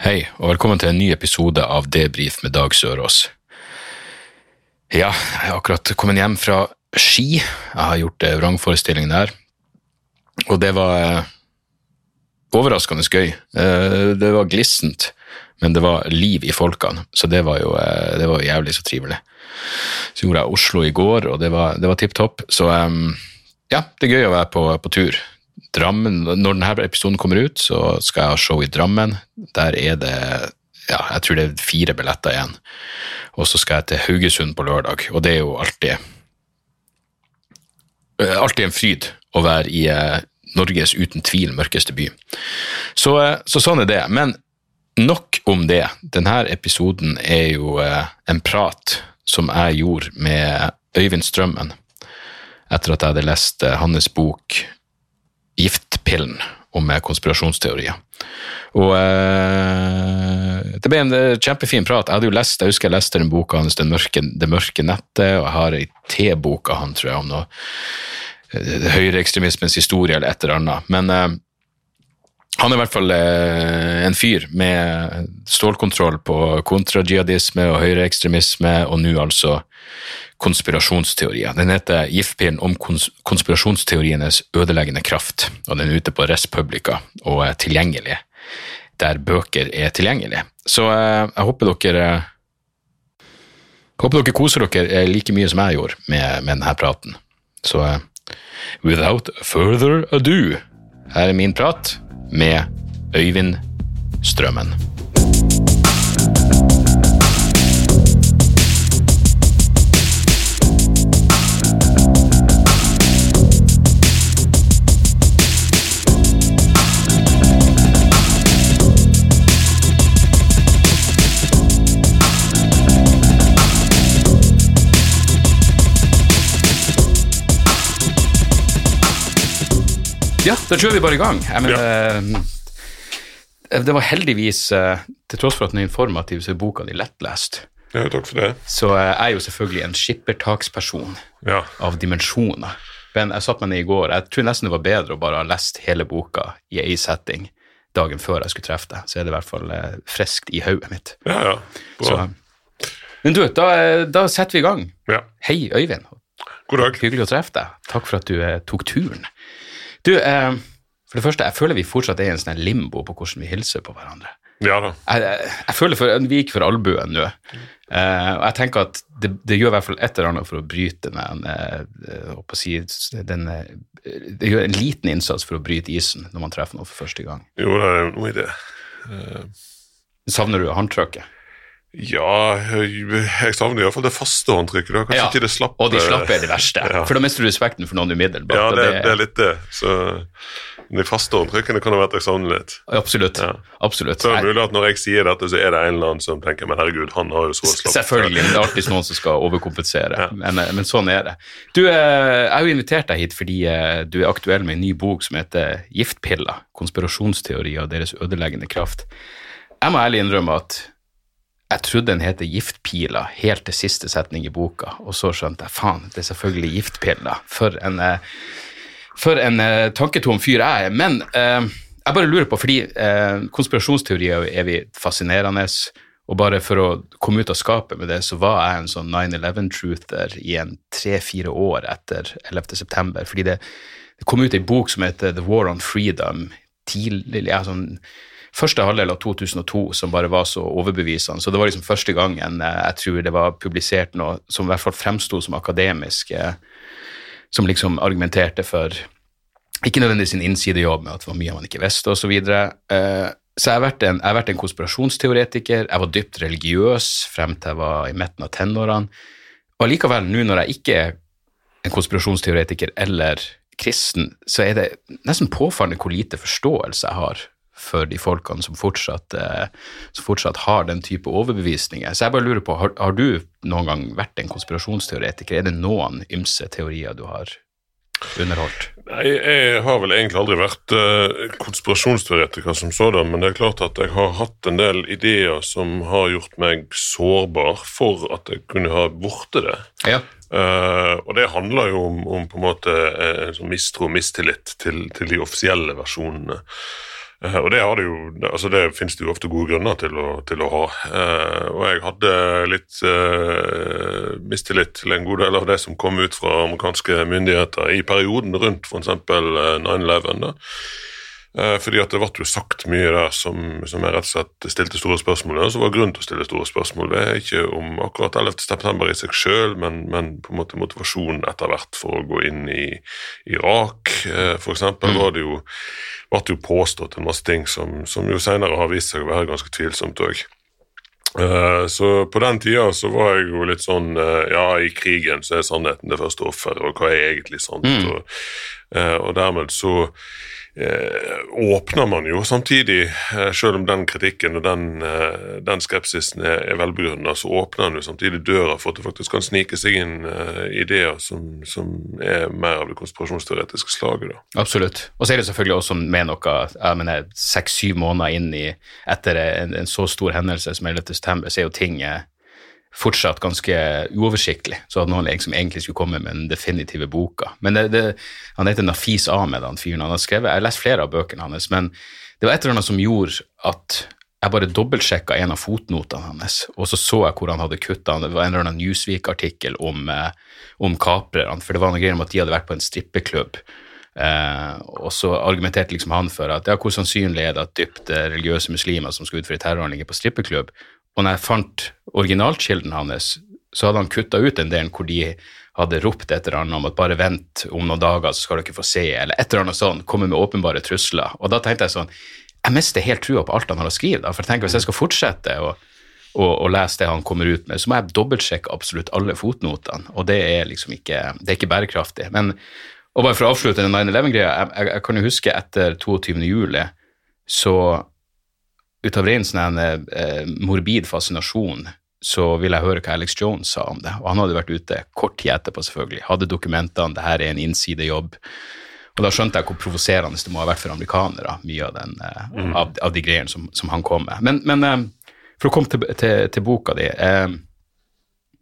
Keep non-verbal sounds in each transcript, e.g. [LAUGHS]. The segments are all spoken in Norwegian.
Hei, og velkommen til en ny episode av Debrif med Dag Sørås. Ja, jeg har akkurat kommet hjem fra Ski. Jeg har gjort eh, vrangforestilling der. Og det var eh, overraskende gøy. Eh, det var glissent, men det var liv i folkene, så det var jo det var jævlig så trivelig. Så gjorde jeg Oslo i går, og det var, det var tipp topp. Så ja, det er gøy å være på, på tur. Drammen, når denne episoden kommer ut, så skal jeg ha show i Drammen. Der er det ja, jeg tror det er fire billetter igjen. Og så skal jeg til Haugesund på lørdag, og det er jo alltid eh, alltid en fryd å være i eh, Norges uten tvil mørkeste by. Så, eh, så sånn er det. Men nok om det. Denne episoden er jo en prat som jeg gjorde med Øyvind Strømmen etter at jeg hadde lest hans bok Giftpillen og med konspirasjonsteorier. Og eh, det ble en eh, kjempefin prat. Jeg hadde jo lest, jeg husker jeg leste den boka hans, 'Det mørke, Det mørke nettet, og jeg har ei T-bok av han, tror jeg, om noe eh, høyreekstremismens historie eller et eller annet. Men eh, han er i hvert fall eh, en fyr med stålkontroll på kontrajihadisme og høyreekstremisme, og nå altså konspirasjonsteorier. Den heter Giftpillen om kons konspirasjonsteorienes ødeleggende kraft, og den er ute på Respublica og er tilgjengelig der bøker er tilgjengelig. Så eh, jeg håper dere håper dere koser dere eh, like mye som jeg gjorde med, med denne praten. Så without further ado, her er min prat med Øyvind Strømmen. Ja, da kjører vi bare i gang. Jeg mener, ja. det var heldigvis, eh, til tross for at den er informativ, så er boka di lettlest. Ja, takk for det. Så eh, jeg er jo selvfølgelig en skippertaksperson Ja. av dimensjoner. Men jeg satt meg ned i går. Jeg tror nesten det var bedre å bare ha lest hele boka i ei setting dagen før jeg skulle treffe deg. Så er det i hvert fall eh, friskt i hodet mitt. Ja, ja. Så, men du, da, eh, da setter vi i gang. Ja. Hei, Øyvind. God dag. Hyggelig å treffe deg. Takk for at du eh, tok turen. Du, eh, for det første, jeg føler vi fortsatt er i en sånn limbo på hvordan vi hilser på hverandre. Ja da. Jeg, jeg, jeg føler for, Vi gikk for albuen nå. Eh, og jeg tenker at det, det gjør i hvert fall et eller annet for å bryte den, eh, å si, den eh, Det gjør en liten innsats for å bryte isen når man treffer noen for første gang. Jo, det er noe i det. Savner du håndtrykket? Ja, jeg, savner iallfall det faste håndtrykket. da. Kanskje Ja, ikke det slappe. Og de slappe er det verste. Ja. For da mister du respekten for noen umiddelbart. Ja, det, det er litt det. Så de faste håndtrykkene kan ha vært jeg savner litt. Absolutt. Ja. absolutt. Så er det mulig at når jeg sier dette, så er det en eller annen som tenker men herregud, han har jo så slapp. Selvfølgelig, det er alltid noen som skal overkompensere. Men, men sånn er det. Du, eh, jeg har jo invitert deg hit fordi eh, du er aktuell med en ny bok som heter Giftpiller. Konspirasjonsteorier og deres ødeleggende kraft. Jeg må ærlig innrømme at jeg trodde den heter giftpila helt til siste setning i boka, og så skjønte jeg faen, det er selvfølgelig giftpiller. For en, eh, for en eh, tanketom fyr jeg er. Men eh, jeg bare lurer på, fordi eh, konspirasjonsteorier er vi fascinerende, og bare for å komme ut av skapet med det, så var jeg en sånn 9-11-truther i en tre-fire år etter 11. september, fordi det, det kom ut ei bok som heter The War on Freedom, tidlig, ja, sånn første halvdel av 2002 som bare var så overbevisende. Så det var liksom første gangen eh, jeg tror det var publisert noe som i hvert fall fremsto som akademisk, eh, som liksom argumenterte for ikke nødvendigvis en innsidejobb med at det var mye man ikke visste, osv. Eh, så jeg har, vært en, jeg har vært en konspirasjonsteoretiker. Jeg var dypt religiøs frem til jeg var i midten av tenårene. Og likevel, nå når jeg ikke er en konspirasjonsteoretiker eller kristen, så er det nesten påfallende hvor lite forståelse jeg har for de folkene som fortsatt, eh, som fortsatt har den type overbevisninger. Så jeg bare lurer på, har, har du noen gang vært en konspirasjonsteoretiker? Er det noen ymse teorier du har underholdt? Nei, jeg har vel egentlig aldri vært uh, konspirasjonsteoretiker som sådan, men det er klart at jeg har hatt en del ideer som har gjort meg sårbar for at jeg kunne ha blitt det. Ja. Uh, og det handler jo om, om på en måte sånn mistro og mistillit til, til de offisielle versjonene. Uh, og det, har det, jo, altså det finnes det jo ofte gode grunner til å, til å ha. Uh, og jeg hadde litt uh, mistillit til en god del av det som kom ut fra amerikanske myndigheter i perioden rundt f.eks. 9-11. Eh, fordi at det ble jo sagt mye der som, som jeg rett og slett stilte store spørsmål og så var grunn til å stille store spørsmål ved. Ikke om akkurat 11. september i seg sjøl, men, men, på en måte motivasjonen etter hvert for å gå inn i Irak. Eh, for eksempel var det jo, ble det jo påstått en masse ting som, som jo senere har vist seg å være ganske tvilsomt òg. Uh, så på den tida så var jeg jo litt sånn Ja, i krigen så er sannheten det første offeret, og hva er egentlig sant? Mm. Og, og, dermed så Eh, åpner man jo samtidig, eh, selv om den kritikken og den, eh, den skepsisen er, er velbegrunna, så åpner man jo samtidig døra for at det faktisk kan snike seg inn ideer som, som er mer av det konspirasjonsteoretiske slaget. Da. Absolutt. Og så er det selvfølgelig også med noe jeg mener, seks-syv måneder inn i etter en, en, så stor hendelse som 11. september, så er jo ting fortsatt ganske uoversiktlig. Så hadde noen liksom egentlig skulle komme med den definitive boka. Men det, det, Han heter Nafis Ahmed, han fyren. Han har skrevet, Jeg har lest flere av bøkene hans, men det var et eller annet som gjorde at jeg bare dobbeltsjekka en av fotnotene hans, og så så jeg hvor han hadde kutta. Det var en eller annen Newsweek-artikkel om, eh, om kaprerne, for det var noe greier om at de hadde vært på en strippeklubb. Eh, og så argumenterte liksom han for at ja, hvor sannsynlig er det at dypt eh, religiøse muslimer som skal utføre terrorhandlinger på strippeklubb, og når jeg fant originalkilden hans, så hadde han kutta ut en del hvor de hadde ropt et eller annet om at bare vent om noen dager, så skal dere få se, eller et eller annet sånt, komme med åpenbare trusler. Og da tenkte jeg sånn Jeg mister helt trua på alt han har å skrive, da, for jeg tenker hvis jeg skal fortsette å, å, å lese det han kommer ut med, så må jeg dobbeltsjekke absolutt alle fotnotene, og det er liksom ikke, det er ikke bærekraftig. Men og bare for å avslutte den 9-11-greia, jeg, jeg, jeg, kan jo huske etter 22. juli så ut av ren sånn eh, morbid fascinasjon så ville jeg høre hva Alex Jones sa om det. Og han hadde vært ute kort tid etterpå, selvfølgelig. Hadde dokumentene, det her er en innsidejobb. Og da skjønte jeg hvor provoserende det må ha vært for amerikanere, mye av, den, eh, mm. av, av, de greiene som, som, han kom med. Men, men eh, for å komme til, til, til boka di eh,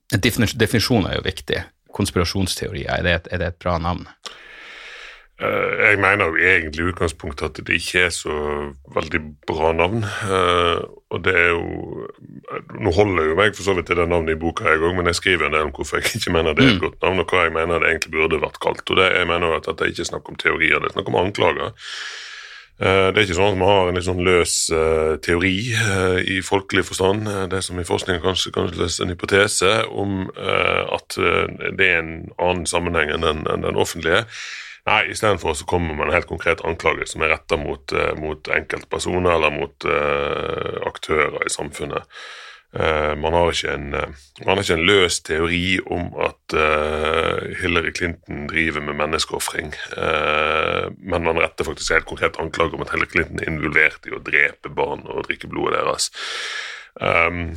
Definisjonen er jo viktig. Konspirasjonsteorier, er det et, er det et bra navn? Eh, jeg mener jo egentlig i utgangspunktet at det ikke er så veldig bra navn. Eh, og det er jo Nå holder jo meg for så vidt til det navnet i boka, jeg òg, men jeg skriver en del om hvorfor jeg ikke mener det er et mm. godt navn, og hva jeg mener det egentlig burde vært kalt. Og det, Jeg mener jo at dette ikke er snakk om teorier, det er snakk om anklager. Eh, det er ikke sånn at man har en litt sånn løs teori i folkelig forstand, det som i forskningen kanskje kalles en hypotese, om at det er en annen sammenheng enn den offentlige. Nei, istedenfor så kommer man en helt konkret anklage som er retta mot, uh, mot enkeltpersoner eller mot uh, aktører i samfunnet. Uh, man, har en, man, har ikke en, løs teori om at Hillary Clinton driver med menneskeofring, men man retter faktisk helt konkret anklage om at Hillary Clinton er involvert i å drepe barn og drikke blodet deres. Um,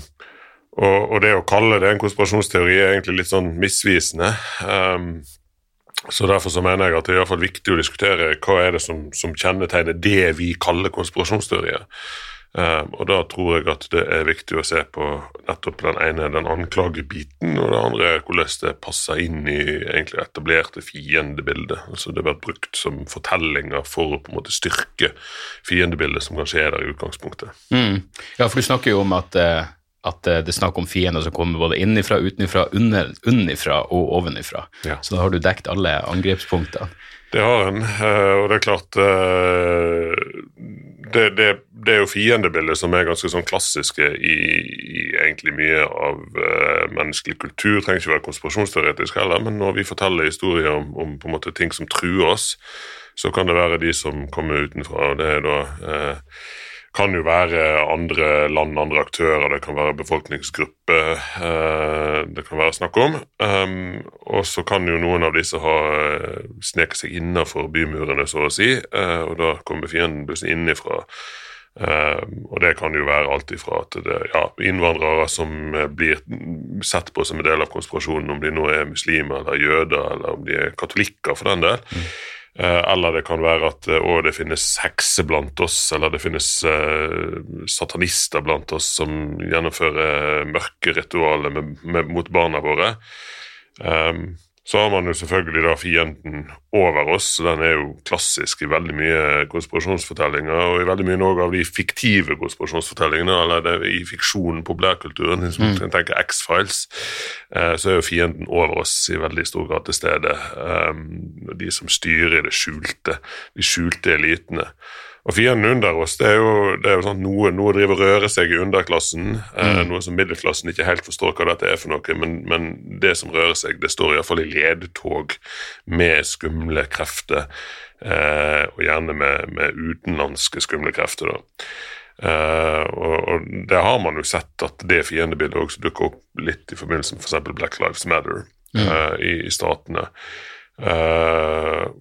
og, og, det å kalle det en konspirasjonsteori er egentlig litt sånn misvisende. Um, så Derfor så mener jeg at det er i hvert fall viktig å diskutere hva er det som, som kjennetegner det vi kaller konspirasjonsteorier. Um, og Da tror jeg at det er viktig å se på nettopp den ene, den anklagebiten, og det andre hvordan det passer inn i egentlig etablerte fiendebildet. Altså Det blir brukt som fortellinger for å på en måte styrke fiendebildet som kanskje er der i utgangspunktet. Mm. Ja, for du snakker jo om at uh at eh, det er snakk om fiender som kommer både innifra, utenifra, under, unnifra og ovenifra. Ja. Så da har du dekt alle angrepspunktene. Det har en, eh, og det er klart eh, det, det, det er jo fiendebildet som er ganske sånn klassiske i, i, egentlig mye av menneskelig kultur. Det trenger ikke være konspirasjonsteoretisk heller, men når vi forteller historier om, om, på en måte ting som truer oss, så kan det være de som kommer utenfra. og det er da eh, kan jo være andre land, andre aktører, det kan være befolkningsgrupper eh, det kan være snakk om. Um, og så kan jo noen av disse ha eh, sneket seg innenfor bymurene, så å si, eh, og da kommer fienden plutselig innifra. Uh, og det kan jo være alt ifra at det ja, innvandrere som blir sett på som en del av konspirasjonen, om de nå er muslimer eller jøder, eller om de er katolikker, for den del. Uh, eller det kan være at å, det finnes hekser blant oss, eller det finnes satanister blant oss som gjennomfører mørke ritualer med, med, mot barna våre. Um, så har man jo selvfølgelig da fienden over oss. Den er jo klassisk i veldig mye konspirasjonsfortellinger, og i veldig mye også av de fiktive konspirasjonsfortellingene, eller i fiksjonen, populærkulturen, hvis man mm. tenker X-Files, eh, så er jo fienden over oss i veldig stor grad til stede. Um, de som styrer det skjulte, de skjulte elitene. Og fienden under oss, det er jo, det er jo sånn noe, noe driver og rører seg i underklassen. Eh, mm. Noe som middelklassen ikke helt forstår hva dette er for noe, men, men det som rører seg, det står iallfall i ledtog med skumle krefter. Eh, og gjerne med, med, utenlandske skumle krefter, da. Eh, og, og det har man jo sett at det fiendebildet også dukker opp litt i forbindelse med f.eks. For Black Lives Matter mm. eh, i, i statene. Uh,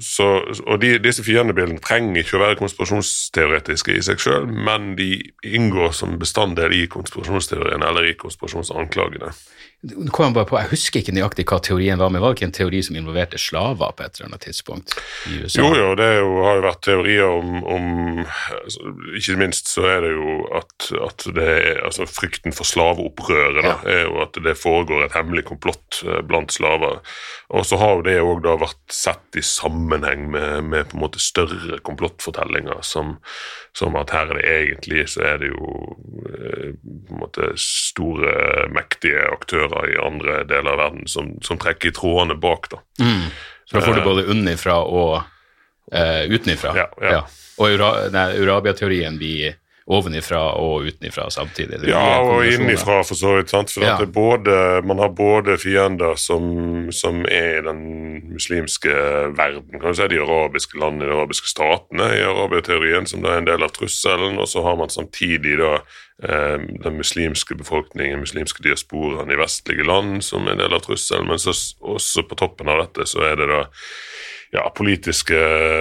så, og de, Disse fiendebildene trenger ikke å være konspirasjonsteoretiske i seg sjøl, men de inngår som bestanddel i konspirasjonsteorien eller i konspirasjonsanklagene. Nå kom Jeg bare på, jeg husker ikke nøyaktig hva teorien var, men var det ikke en teori som involverte slaver på et eller annet tidspunkt i USA? Jo, jo, det jo, har jo vært teorier om, om altså, Ikke minst så er det jo at, at det er, altså frykten for slaveopprøret ja. er jo at det foregår et hemmelig komplott eh, blant slaver. Og så har jo det òg vært sett i sammenheng med, med, på en måte større komplottfortellinger, som, som, at her er det egentlig så er det jo eh, på en måte store, mektige aktører aktører i andre deler av verden som, som trekker i trådene bak. da. Mm. Så da får du eh, både unnifra og eh, utenifra? Ja, ja. ja. Og Urabia-teorien blir ovenifra og utenifra samtidig? Ja, og innifra, for så vidt. sant? For ja. både, Man har både fiender som, som, er i den muslimske verden, kan du si, de arabiske landene, de arabiske statene i arabiateorien, som da er en del av trusselen, og så har man samtidig da Eh, den muslimske befolkningen, muslimske diasporaen i vestlige land som en del av trusselen. Men så, også på toppen av dette så er det da ja, politiske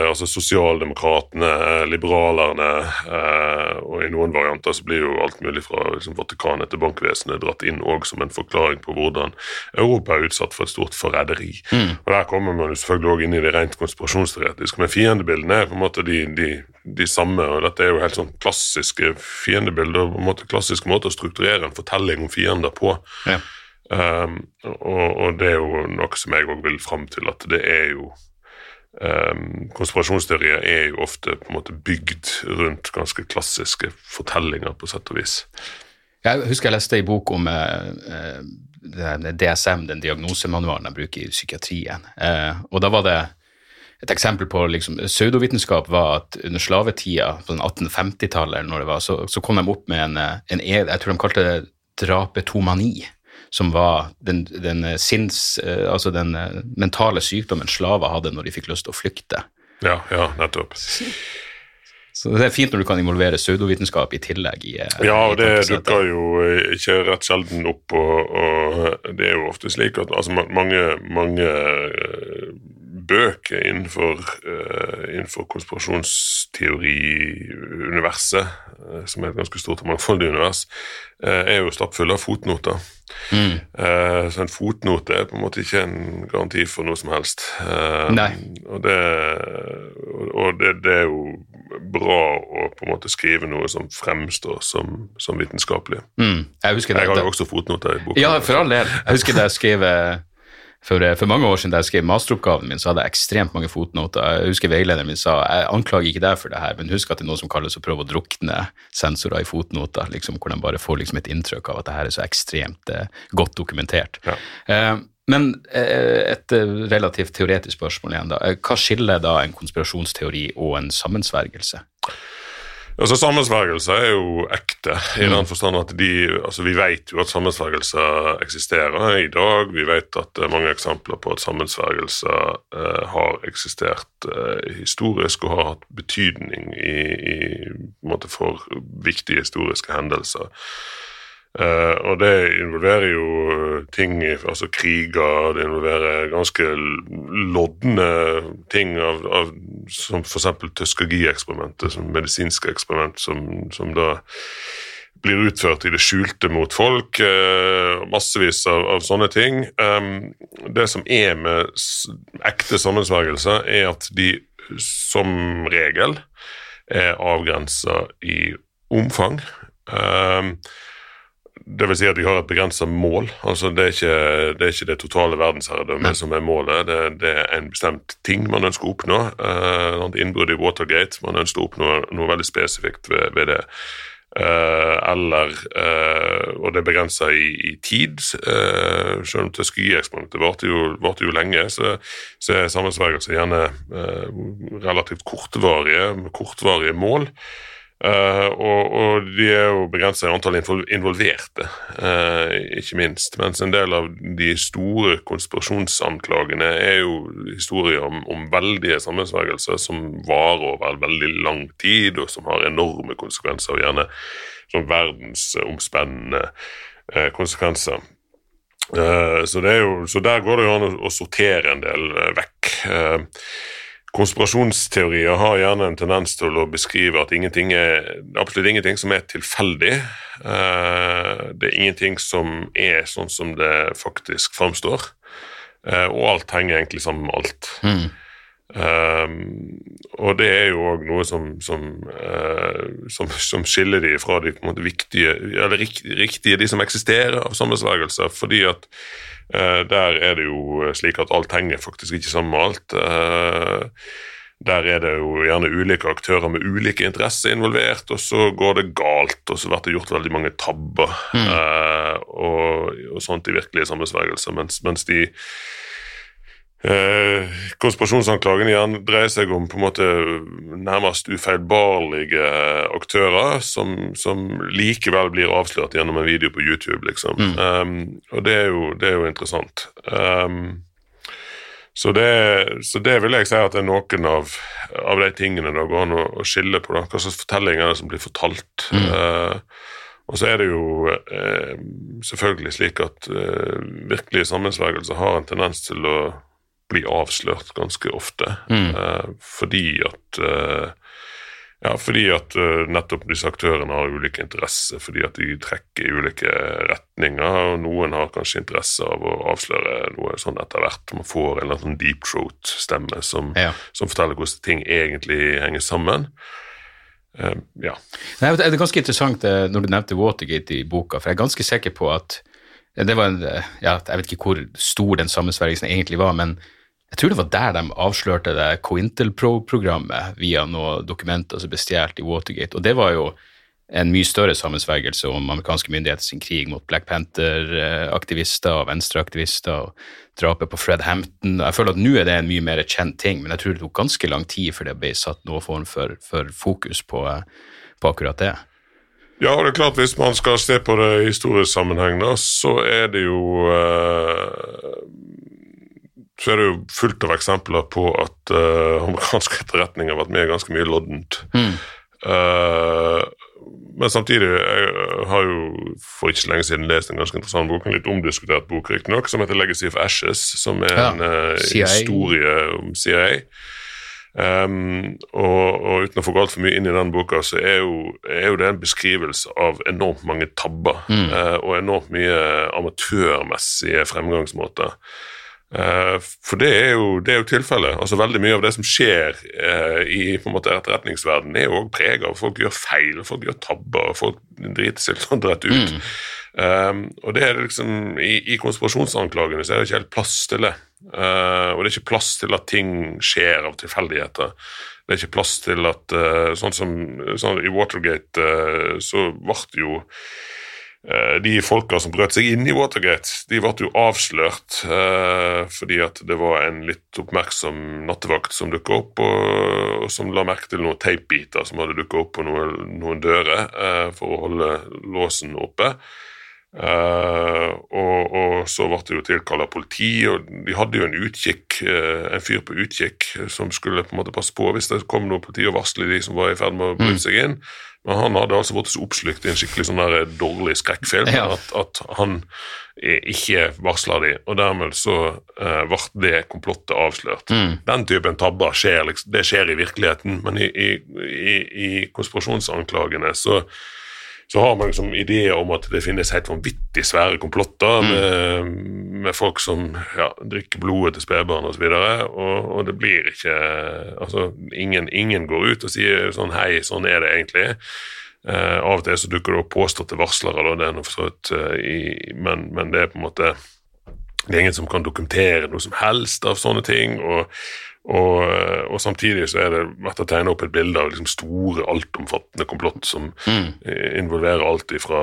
Altså sosialdemokratene, liberalerne, eh, og i noen varianter så blir jo alt mulig fra liksom, Vatikanet til bankvesenet dratt inn òg som en forklaring på hvordan Europa er utsatt for et stort forræderi. Mm. Og Der kommer man jo selvfølgelig òg inn i det rent konspirasjonsteoretiske, men fiendebildene er på en måte de, de, de, samme. og Dette er jo helt sånn klassiske fiendebilder, på en måte klassiske måter å strukturere en fortelling om fiender på. Ja. Um, og, og, det er jo noe som jeg òg vil fram til, at det er jo Um, konspirasjonsteorier er jo ofte på en måte bygd rundt ganske klassiske fortellinger, på sett og vis. Jeg husker jeg leste en bok om uh, DSM, den diagnosemanualen jeg bruker i psykiatrien. Uh, og da var det et eksempel på liksom, Pseudovitenskap var at under slavetida, på 1850-tallet, eller når det var, så, så, kom de opp med en, en Jeg tror de kalte det drapetomani som var den, den, eh, sinns, eh, altså den eh, mentale sykdommen slaver hadde når de fikk lyst til å flykte. Ja, ja, nettopp. Så det er fint når du kan involvere pseudovitenskap i tillegg. I, ja, og det dukker jo ikke rett sjelden opp, og, og det er jo ofte slik at altså, mange, mange bøker innenfor, uh, innenfor konspirasjonsteori-universet, uh, som er et ganske stort og mangfoldig univers, uh, er jo stappfulle av fotnoter. Mm. så en fotnote er på en måte ikke en garanti for noe som helst. Nei. Og, det, og det, det, er jo bra å på en måte skrive noe som fremstår som, som vitenskapelig. Mm. Jeg, jeg har jo også fotnoter i boken. Ja, for all del. Jeg husker da jeg skrev for, eh, for, mange år siden da jeg skrev masteroppgaven min, så hadde jeg ekstremt mange fotnoter. Jeg husker veilederen min sa jeg anklager ikke deg for det her, men husk at det er noe som kalles å prøve å drukne sensorer i fotnoter, liksom, hvor de bare får liksom, et inntrykk av at det her er så ekstremt eh, godt dokumentert. Ja. Eh, men eh, et eh, relativt teoretisk spørsmål igjen. da. Hva skiller da en konspirasjonsteori og en sammensvergelse? Altså Sammensvergelser er jo ekte, i den mm. forstand at de, altså vi vet jo at sammensvergelser eksisterer i dag. Vi vet at det er mange eksempler på at sammensvergelser eh, har eksistert eh, historisk og har hatt betydning i, i måte for viktige historiske hendelser. Eh, og det involverer jo eh, ting, altså kriger, det involverer ganske lodne ting av, av som f.eks. Tuskegee-eksperimentet, som medisinske eksperiment, som, som da blir utført i det skjulte mot folk. Uh, massevis av, av sånne ting. Um, det som er med ekte sammensvergelser, er at de som regel er avgrensa i omfang. Um, det vil si at vi har et begrensa mål. altså Det er ikke det, er ikke det totale verdensherredømmet som er målet. Det, det, er en bestemt ting man ønsker å oppnå. Uh, innbrudd i Watergate. Man ønsker å oppnå noe veldig spesifikt ved, ved det. Uh, eller uh, Og det er begrensa i, i, tid. Uh, selv om Tuskegee-eksperimentet varte jo, varte jo lenge, så, så er sammensvergelser gjerne relativt kortvarige, kortvarige mål. Uh, og, og, de er jo begrensa i antall involverte, uh, ikke minst. Mens en del av de store konspirasjonsanklagene er jo historier om, om veldige sammensvergelser som varer over veldig lang tid, og som har enorme konsekvenser, og gjerne sånn verdensomspennende uh, konsekvenser. så, jo, så, der går det jo an å, å sortere en del vekk. Konspirasjonsteorier har gjerne en tendens til å beskrive at ingenting er, absolutt ingenting som er tilfeldig. Eh, det er ingenting som er sånn som det faktisk framstår. Eh, og alt henger egentlig sammen med alt. Mm. Um, og det er jo òg noe som, som, uh, som, som, skiller de fra de på en måte viktige, eller riktige, de som eksisterer av sammensvergelser, fordi at der er det jo slik at alt henger faktisk ikke sammen med alt. Uh, der er det jo gjerne ulike aktører med ulike interesser involvert, og så går det galt, og så blir det gjort veldig mange tabber mm. og, og, sånt i virkelige sammensvergelser, mens, mens de Eh, konspirasjonsanklagene igjen dreier seg om på en måte nærmest ufeilbarlige aktører som, som, likevel blir avslørt gjennom en video på YouTube, liksom. Mm. Um, og det er, jo, det er jo, interessant. Um, så, det, så, det, vil jeg si at det er noen av, av de tingene det går an å, å skille på. Da. Hva slags fortellinger er som blir fortalt? Mm. Uh, og så er det jo eh, selvfølgelig slik at eh, virkelige sammensvergelser har en tendens til å bli avslørt ganske ofte. Mm. Eh, fordi at eh, ja, fordi at uh, nettopp disse aktørene har ulike interesser, fordi at de trekker i ulike retninger. og Noen har kanskje interesse av å avsløre noe sånn etter hvert. Man får en sånn deep throat-stemme som, ja. som, forteller hvordan ting egentlig henger sammen. Uh, ja. Nei, det er ganske interessant når du nevnte Watergate i boka, for jeg er ganske sikker på at det var en, ja, Jeg vet ikke hvor stor den sammensvergelsen egentlig var, men jeg tror det var der de avslørte det Cointel-Pro-programmet via noen dokumenter som ble stjålet i Watergate. Og det var jo en mye større sammensvergelse om amerikanske myndigheter sin krig mot Black Panther-aktivister og venstreaktivister og drapet på Fred Hampton. Jeg føler at nå er det en mye mer kjent ting, men jeg tror det tok ganske lang tid før det ble satt noen form for, for fokus på, på, akkurat det. Ja, og det er klart hvis man skal se på det i historisk sammenheng, da, så er det jo uh så er det jo fullt av eksempler på at uh, amerikansk etterretning har vært med ganske mye loddent. Mm. Uh, men samtidig jeg har jo for ikke så lenge siden lest en ganske interessant bok, en litt omdiskutert bok riktignok, som heter 'Legacy of Ashes', som er ja, en uh, historie om CIA. Um, og, og, uten å få galt for mye inn i den boka, så er jo, er jo det en beskrivelse av enormt mange tabber mm. uh, og enormt mye amatørmessige fremgangsmåter. Uh, for det er jo, det er jo tilfellet. Altså Veldig mye av det som skjer eh, i på en måte etterretningsverdenen, er jo òg preget av folk gjør feil, folk gjør tabber, folk driter seg sånn rett ut. Mm. Um, og det er liksom, I, i konspirasjonsanklagene så er det ikke helt plass til det. Uh, og det er ikke plass til at ting skjer av tilfeldigheter. Det er ikke plass til at Sånn som sånn, i Watergate så ble det jo Eh, de folka som brøt seg inn i Watergate, de ble jo avslørt eh, fordi at det var en litt oppmerksom nattevakt som dukka opp, og, som la merke til noen teipbiter som hadde dukka opp på noen, dører eh, for å holde låsen oppe. Og, og, så ble det jo tilkalla politi, og de hadde jo en utkikk, en fyr på utkikk som skulle på en måte passe på hvis det kom noe politi og varsle de som var i ferd med å bryte mm. seg inn. Men han hadde altså vært så oppslukt i en skikkelig sånn der dårlig skrekkfilm Ja. at, at han eh, ikke varsla de, og dermed så uh, ble det komplottet avslørt. Den typen tabber skjer, liksom, det skjer i virkeligheten, men i, i, i, i konspirasjonsanklagene så så har man liksom ideer om at det finnes helt vanvittig svære komplotter med, med folk som ja, drikker blodet til spedbarn osv., og, så videre, og, og det blir ikke Altså, ingen, ingen går ut og sier sånn Hei, sånn er det egentlig. Eh, av og til så dukker det opp påståtte varslere, da, det er noe for så vidt, eh, i, men, men det er på en måte det er ingen som kan dokumentere noe som helst av sånne ting. og og, og samtidig så er det vært å tegne opp et bilde av liksom store, altomfattende komplott som mm. involverer alt fra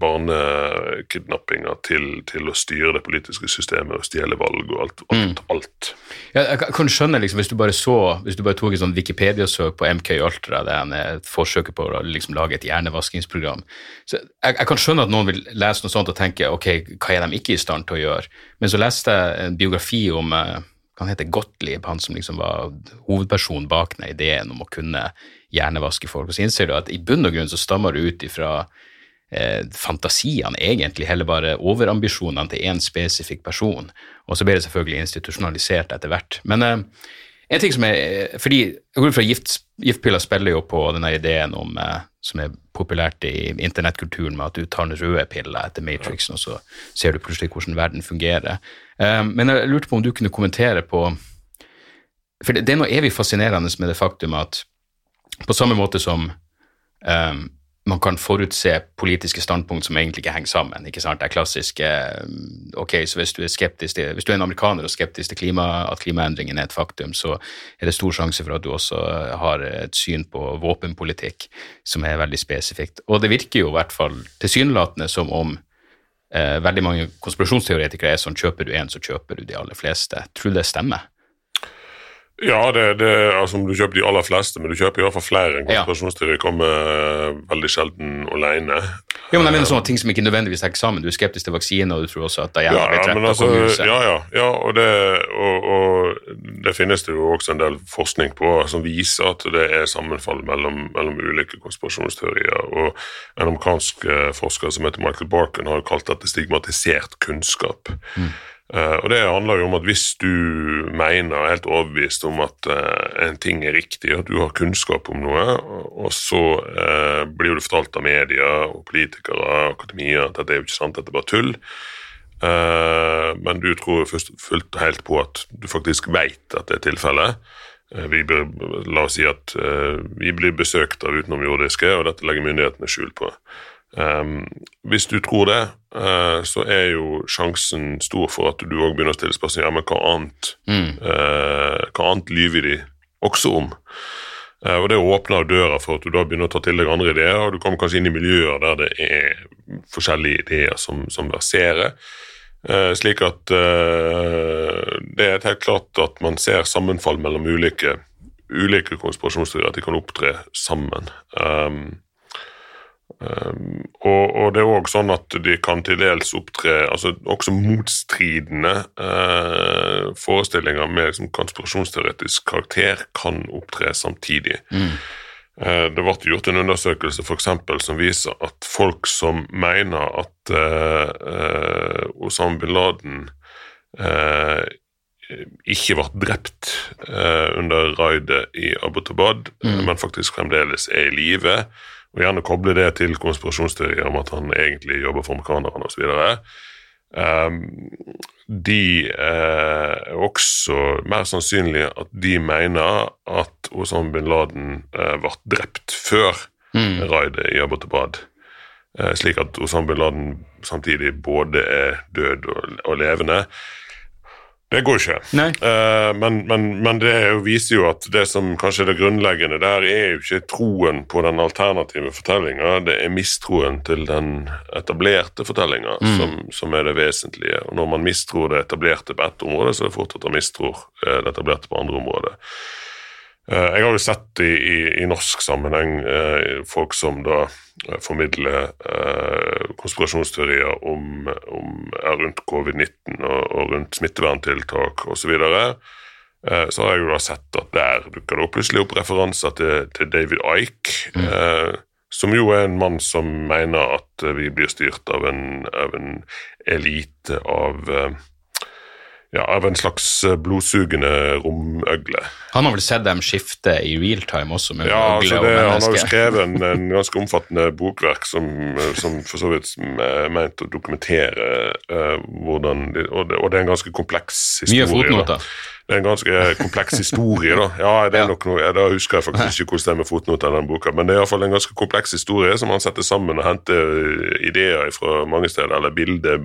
barnekidnappinger til, til å styre det politiske systemet og stjele valg og alt. alt, alt. Ja, jeg kan- skjønne liksom, hvis du bare så, hvis du bare tok et sånn Wikipedia-søk på MK Altra, det er et forsøk på å liksom, lage et hjernevaskingsprogram, så jeg, jeg kan skjønne at noen vil lese noe sånt og tenke ok, hva er de ikke i stand til å gjøre? Men så leste jeg en biografi om eh, han heter Gottlieb, han som liksom var hovedpersonen bak den ideen om å kunne hjernevaske folk. Og så innser du at i bunn og grunn så stammer det ut ifra eh, fantasiene, egentlig, heller bare overambisjonene til én spesifikk person. Og så ble det selvfølgelig institusjonalisert etter hvert. Men eh, en ting som er fordi går fra gift, Giftpiller spiller jo på denne ideen om, eh, som er populært i internettkulturen, med at du tar den røde pilla etter Matrixen, og så ser du plutselig hvordan verden fungerer. Eh, men jeg lurte på om du kunne kommentere på For det, er noe evig fascinerende med det faktum at på samme måte som eh, man kan forutse politiske standpunkt som egentlig ikke henger sammen. ikke sant? Det er klassisk eh, ok, så hvis du er skeptisk til, hvis du er en amerikaner og skeptisk til klima, at klimaendringen er et faktum, så er det stor sjanse for at du også har et syn på våpenpolitikk som er veldig spesifikt. Og det virker jo i hvert fall tilsynelatende som om eh, veldig mange konspirasjonsteoretikere er sånn kjøper du én, så kjøper du de aller fleste. Tror du det stemmer? Ja, det, det, altså, du kjøper de aller fleste, men du kjøper i hvert fall flere. En Ja. kommer eh, veldig sjelden alene. Ja, men jeg mener sånne ting som ikke nødvendigvis er sammen. Du er skeptisk til vaksine, og du tror også at det Ja, ble ja, drept men altså, ja, ja, ja og, det, og, og det finnes det jo også en del forskning på som viser at det er sammenfall mellom, mellom ulike konspirasjonsteorier. Og en amerikansk eh, forsker som heter Michael Barkin har jo kalt dette stigmatisert kunnskap. Eh, og det handler jo om at hvis du mener, er helt overbevist om at uh, en ting er riktig, at du har kunnskap om noe, og, så uh, blir du fortalt av media og politikere og akademia at dette er jo ikke sant, dette er bare tull, men du tror først fullt og helt på at du faktisk vet at det er tilfellet. Vi blir, la oss si at vi blir besøkt av utenomjordiske, og dette legger myndighetene skjul på. Um, hvis du tror det, så er jo sjansen stor for at du òg begynner å stille spørsmål ja, men hva annet, eh, hva annet lyver de også om. Eh, og Det åpner døra for at du da begynner å ta til deg andre ideer, og du kommer kanskje inn i miljøer der det er forskjellige ideer som, som verserer. Eh, slik at eh, det er helt klart at man ser sammenfall mellom ulike, ulike konspirasjonsteorier, at de kan opptre sammen. Um, Um, og, og det er òg sånn at de kan til dels opptre altså også motstridende eh, forestillinger med liksom, konspirasjonsteoretisk karakter kan opptre samtidig. Eh, det ble gjort en undersøkelse for eksempel, som viser at folk som mener at uh, Osama bin Laden ikke ble drept under raidet i Abbottabad, men faktisk fremdeles er i live, og gjerne koble det til konspirasjonsteorier om at han egentlig jobber for amerikanerne osv. Um, de eh, er også mer sannsynlig at de mener at Osama bin Laden eh, ble drept før raidet i Abbottabad. Eh, slik at Osama bin Laden samtidig både er død og, og levende. Det går ikke. Eh, men, men, men det er jo- viser jo at det som kanskje er det grunnleggende der, er jo ikke troen på den alternative fortellinga, det er mistroen til den etablerte fortellinga som, som er det vesentlige. Og når man mistror det etablerte på ett område, så er det fort at man mistror eh, det etablerte på andre områder. Eh, Jeg har jo sett i, i, i norsk sammenheng eh, folk som da eh, formidler eh, konspirasjonsteorier om, om rundt covid-19 og, og rundt smitteverntiltak osv. Eh, så har jeg jo da sett at der dukker det plutselig opp referanser til, til David Ike, eh, som jo er en mann som mener at vi blir styrt av en, av en elite av eh, ja, av en slags eh, blodsugende romøgle. Han har vel sett dem skifte i real time også, med Ja, øgle altså og det, Han har jo skrevet en, en [LAUGHS] ganske omfattende bokverk som, som for så vidt er meint å dokumentere uh, hvordan de, og, det, og det er en ganske kompleks historie. Mye fotnoter. Da. Det er en ganske kompleks historie, da. Ja, det er nok noe, Da husker jeg faktisk ikke hvordan det er med fotnoter i den boka, men det er iallfall en ganske kompleks historie som han setter sammen og henter ideer fra mange steder, eller bilder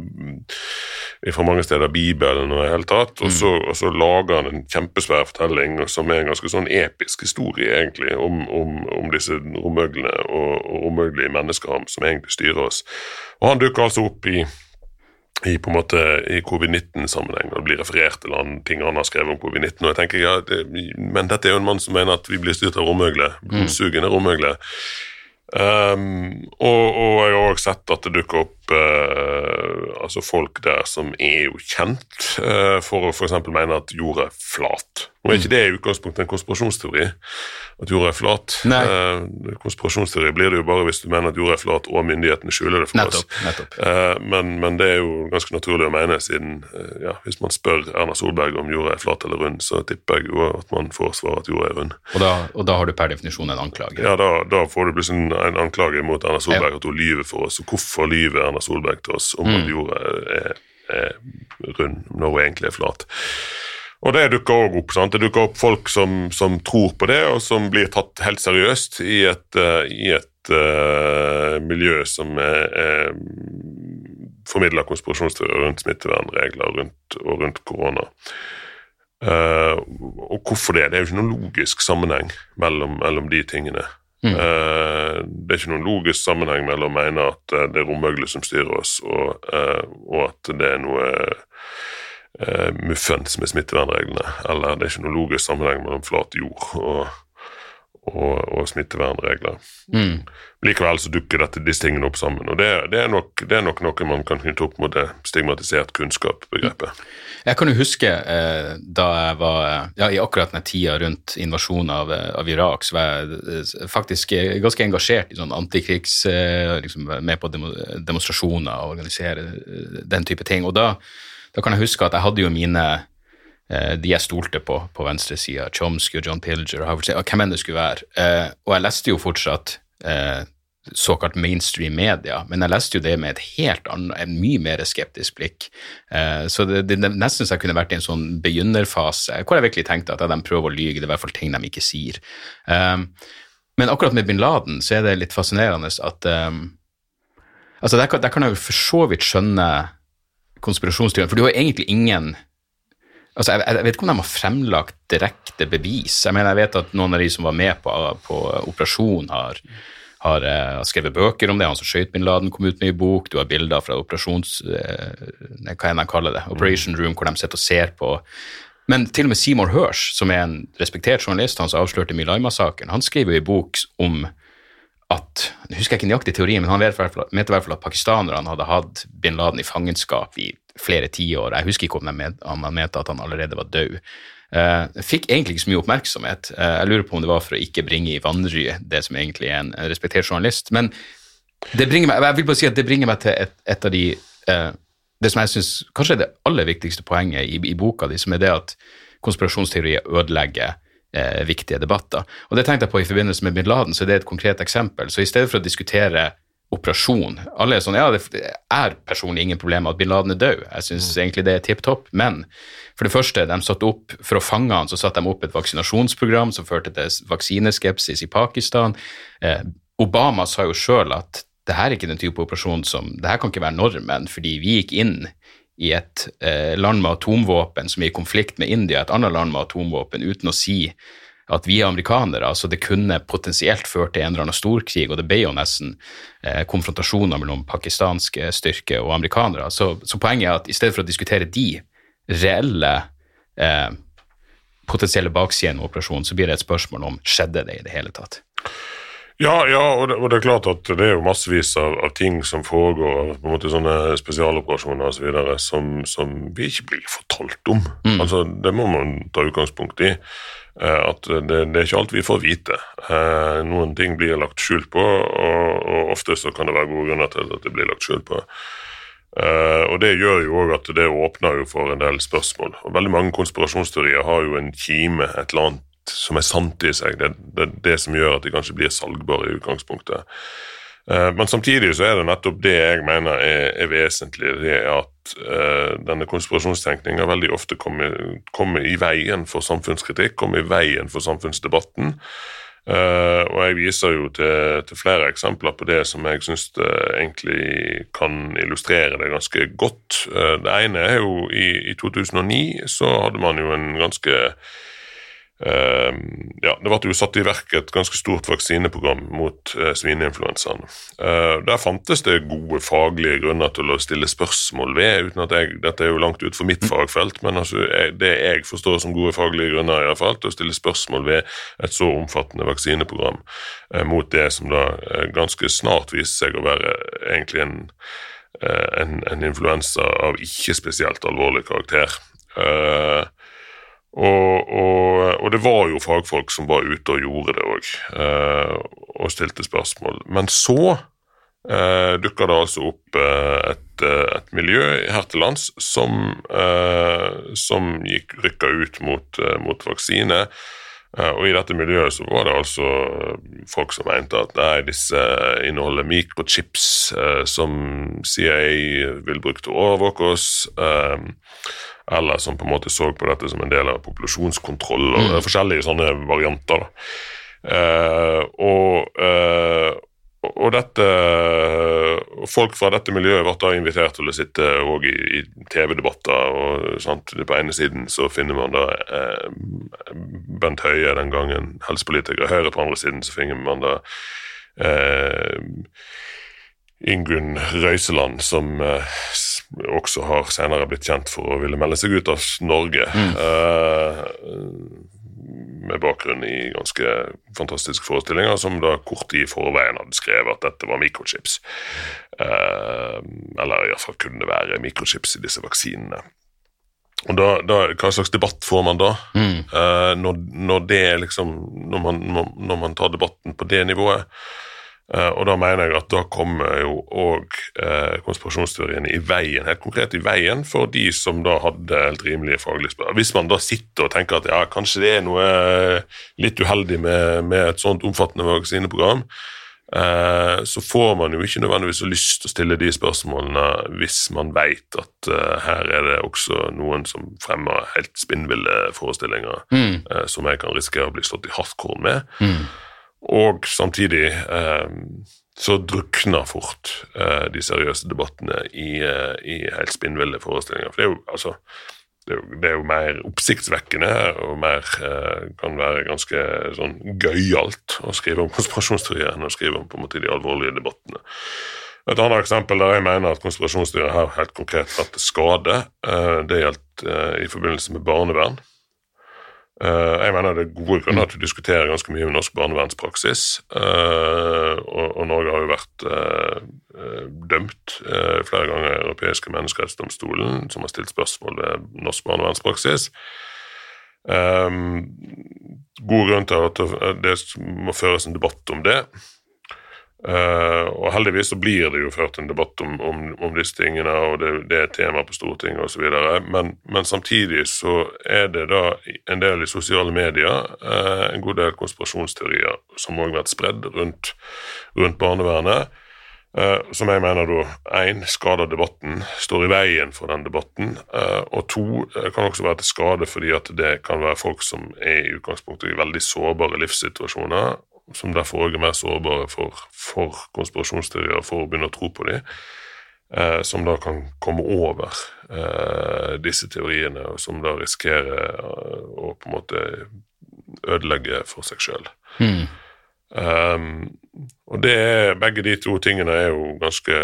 fra mange steder, Bibelen og i det hele tatt. Og så, og så lager han en kjempesvær fortelling som er en ganske sånn episk historie, egentlig, om, om, om disse romøglene og, og romøglige mennesker som egentlig styrer oss. Og han dukker altså opp i i på en måte i covid-19-sammenheng, og det blir referert til han, ting han har skrevet om covid-19. og jeg tenker, ja, det, Men dette er jo en mann som mener at vi blir styrt av romøgle, blodsugende romøgle. Um, og, og jeg har også sett at det dukker opp altså folk der som er jo kjent uh, for å f.eks. mene at jorda er flat. Og er ikke det i utgangspunktet en konspirasjonsteori? At jorda er flat? Uh, konspirasjonsteori blir det jo bare hvis du mener at jorda er flat og myndighetene skjuler det for oss. Nettopp. nettopp. Eh, men, men det er jo ganske naturlig å mene, siden eh, ja, hvis man spør Erna Solberg om jorda er flat eller rund, så tipper jeg jo at man får svar at jorda er rund. Og da, og da har du per definisjon en anklage. Ja, Da, da får du plutselig en, en anklage mot Erna Solberg at hun lyver for oss. Og hvorfor lyver Erna Solberg til oss om at jorda er, er rund når hun egentlig er flat? Og det dukker òg opp. sant? Det dukker opp folk som, som tror på det, og som blir tatt helt seriøst i et, uh, i et uh, miljø som er, er formidler konspirasjonsteorier rundt smittevernregler rundt, og rundt korona. Uh, og hvorfor det? Det er jo ikke noen logisk sammenheng mellom, mellom de tingene. Eh, det er ikke noen logisk sammenheng mellom å mene at eh, det er romøgler som styrer oss, og, eh, og at det er noe muffens med smittevernreglene. Eller det er ikke noen logisk sammenheng mellom flat jord og, og, og smittevernregler. Mm. Likevel så dukker dette, disse tingene opp sammen. og det, det, er nok, det er nok noe man kan knytte opp mot det stigmatisert kunnskap-begrepet. Jeg kan jo huske eh, da jeg var ja, i akkurat den tida rundt invasjonen av, eh, av Irak, så var jeg eh, faktisk eh, ganske engasjert i sånn antikrigs... Eh, liksom med på demo, demonstrasjoner og organisere eh, den type ting. Og da, da kan jeg huske at jeg hadde jo mine eh, de jeg stolte på på venstresida, Chomsky og John Pilger og Howard hvem enn det skulle være. Eh, og jeg leste jo fortsatt eh, såkalt mainstream media, men jeg leste jo det med et helt annet, en mye mer skeptisk blikk. Eh, så det, det nesten så jeg kunne vært i en sånn begynnerfase hvor jeg virkelig tenkte at de prøver å lyge, det er i hvert fall ting de ikke sier. Eh, men akkurat med bin Laden så er det litt fascinerende at eh, altså der, der kan jeg jo for så vidt skjønne konspirasjonsteorien, for du har egentlig ingen Altså, jeg, jeg vet ikke om de har fremlagt direkte bevis. Jeg mener, jeg vet at noen av de som var med på, på operasjonen, har, har uh, skrevet bøker om det. Han som skøyt bin Laden, kom ut med i bok. Du har bilder fra operasjons... Uh, hva enn de kaller det. Operation Room, hvor de sitter og ser på Men til og med Seymour Hersh, som er en respektert journalist, han som avslørte Milaima-saken, han skriver jo i bok om at Jeg husker ikke nøyaktig teorien, men han mente i hvert fall at pakistanerne hadde hatt bin Laden i fangenskap i flere tiår. Jeg husker ikke om han mente at han allerede var død. Eh, fikk egentlig ikke så mye oppmerksomhet. Eh, jeg lurer på om det var for å ikke bringe i vanry det som egentlig er en, en respektert journalist. Men det bringer meg, jeg vil bare si at det bringer meg til et, et av de eh, Det som jeg synes kanskje er det aller viktigste poenget i, i boka di, som er det at konspirasjonsteorier ødelegger eh, viktige debatter. Og det tenkte jeg på i forbindelse med bin Laden, så det er et konkret eksempel. Så i stedet for å diskutere operasjon Alle er sånn Ja, det er personlig ingen problem at bin Laden er død. Jeg syns egentlig det er tipp topp. Men for det første, de satte opp, for å fange han, så satte de opp et vaksinasjonsprogram som førte til vaksineskepsis i Pakistan. Eh, Obama sa jo sjøl at det her er ikke den type operasjon som Det her kan ikke være normen, fordi vi gikk inn i et eh, land med atomvåpen som er i konflikt med India, et annet land med atomvåpen, uten å si at vi er amerikanere, altså det kunne potensielt ført til en eller annen storkrig, og det ble jo nesten eh, konfrontasjoner mellom pakistanske styrker og amerikanere. Så, så poenget er at i stedet for å diskutere de reelle eh, potensielle baksidene av operasjonen, så blir det et spørsmål om skjedde det i det hele tatt. Ja, ja og, det, og, det, er klart at det er jo massevis av, av ting som foregår, på en måte sånne spesialoperasjoner osv. Så som, som vi ikke blir fortalt om. Mm. Altså, Det må man ta utgangspunkt i. Eh, at det, det, er ikke alt vi får vite. Eh, noen ting blir lagt skjult på, og, og ofte så kan det være gode grunner til at det blir lagt skjult på. Uh, og Det gjør jo òg at det åpner jo for en del spørsmål. Og Veldig mange konspirasjonsteorier har jo en kime, et eller annet som er sant i seg. Det er det, det, som gjør at de kanskje blir salgbare i utgangspunktet. Uh, men samtidig så er det nettopp det jeg mener er, er vesentlig. Det er at uh, denne konspirasjonstenkninga veldig ofte kommer, kommer, i veien for samfunnskritikk, kommer i veien for samfunnsdebatten. Uh, og jeg viser jo til, til, flere eksempler på det som jeg syns egentlig kan illustrere det ganske godt. Uh, det ene er jo i, i 2009 så hadde man jo en ganske ja, Det ble jo satt i verk et ganske stort vaksineprogram mot uh, svineinfluensaen. Uh, der fantes det gode faglige grunner til å stille spørsmål ved, uten at jeg, dette er jo langt utenfor mitt fagfelt, men altså, jeg, det jeg forstår som gode faglige grunner, i hvert fall, til å stille spørsmål ved et så omfattende vaksineprogram uh, mot det som da ganske snart viste seg å være egentlig en, en, en influensa av ikke spesielt alvorlig karakter. Uh, og, og, og, det var jo fagfolk som var ute og gjorde det òg, eh, og stilte spørsmål. Men så eh, dukka det altså opp eh, et, eh, et, miljø her til lands som, eh, som gikk rykka ut mot, mot vaksine. Eh, og I dette miljøet så var det altså folk som mente at nei, disse inneholder mikrochips som CIA vil bruke til å overvåke oss. Eh, eller som på en måte så på dette som en del av populasjonskontroll og mm. forskjellige sånne varianter. Uh, og, uh, og dette Folk fra dette miljøet ble da invitert til å sitte i, i TV-debatter. og sant, På ene siden så finner man da eh, Bent Høie, den gangen helsepolitiker. Høyre på andre siden så finner man da Ingunn Røiseland, som også har senere blitt kjent for å ville melde seg ut av Norge. Mm. Uh, med bakgrunn i ganske fantastiske forestillinger, som da kort tid i forveien hadde skrevet at dette var mikrochips. Eh, eller iallfall kunne det være mikrochips i disse vaksinene. Og da, da, Hva slags debatt får man da? Mm. eh, når, når, det liksom når man, når man tar debatten på det nivået? Uh, og da mener jeg at da kommer jo òg uh, konspirasjonsteoriene i veien, helt konkret i veien for de som da hadde helt rimelige faglige spørsmål. Hvis man da sitter og tenker at ja, kanskje det er noe uh, litt uheldig med, med et sånt omfattende vaksineprogram, så får man jo ikke nødvendigvis lyst til å stille de spørsmålene hvis man vet at her er det også noen som fremmer helt spinnville forestillinger mm. som jeg kan risikere å bli slått i hardcore med. Mm. Og samtidig eh, så drukner fort eh, de seriøse debattene i, eh, i helt spinnville forestillinger. For det er jo altså det er, jo, det er jo, mer oppsiktsvekkende og mer eh, kan være ganske sånn gøyalt å skrive om konspirasjonsteorier enn å skrive om på en måte de alvorlige debattene. Et annet eksempel der jeg mener at konspirasjonsteorier har helt konkret vært skade, eh, det gjaldt eh, i forbindelse med barnevern. Uh, jeg mener det er gode grunner til å diskutere ganske mye med norsk barnevernspraksis. Uh, og, Norge har jo vært uh, dømt flere ganger i Europeiske menneskerettsdomstolen, som har stilt spørsmål ved norsk barnevernspraksis. god grunn til at det må føres en debatt om det. Uh, og heldigvis så blir det jo ført en debatt om, om, om disse tingene, og det, det er tema på Stortinget osv. Men, men samtidig så er det da en del i sosiale medier, uh, en god del konspirasjonsteorier som òg har vært spredd rundt, rundt barnevernet. Uh, som jeg mener da én skader debatten, står i veien for den debatten. og to kan også være til skade fordi at det kan være folk som er i utgangspunktet i veldig sårbare livssituasjoner, som derfor òg er mer sårbare for, for konspirasjonsteorier, for å begynne å tro på dem, eh, som da kan komme over eh, disse teoriene, og som da risikerer eh, å på en måte ødelegge for seg sjøl. Mm. Um, og det er, Begge de to tingene er jo ganske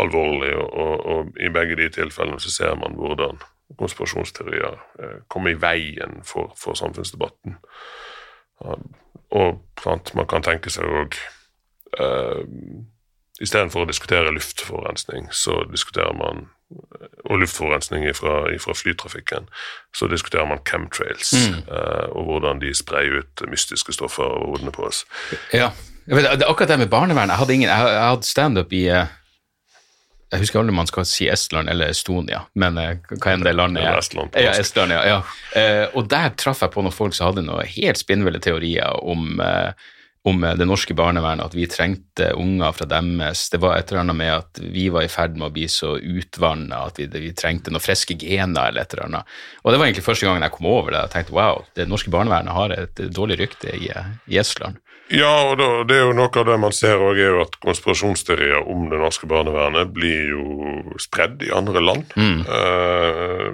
alvorlige, og, og, og i begge de tilfellene så ser man hvordan konspirasjonsteorier eh, kommer i veien for, for samfunnsdebatten. Og sant, man kan tenke seg òg uh, Istedenfor å diskutere luftforurensning, så diskuterer man og luftforurensning fra, flytrafikken, så diskuterer man chemtrails mm. uh, og hvordan de sprer ut mystiske stoffer over hodene på oss. Ja, vet, Akkurat det med barnevern Jeg hadde, ingen, jeg, jeg hadde standup i uh, Jeg husker aldri om man skal si Estland eller Estonia, men uh, hva enn det landet er. Estland, ja, Estland, ja, ja. og der traff jeg på noen folk som hadde noen helt spinnville teorier om om det norske barnevernet, at vi trengte unger fra deres. Det var et eller annet med at vi var i ferd med å bli så utvanna at vi, vi, trengte noen friske gener eller et eller annet. Og det var egentlig første gangen jeg kom over det. Jeg tenkte wow, det norske barnevernet har et dårlig rykte i, i Estland. Ja, og da, det er jo noe av det man ser òg, er jo at konspirasjonsteorier om det norske barnevernet blir jo spredd i andre land. Mm. Uh,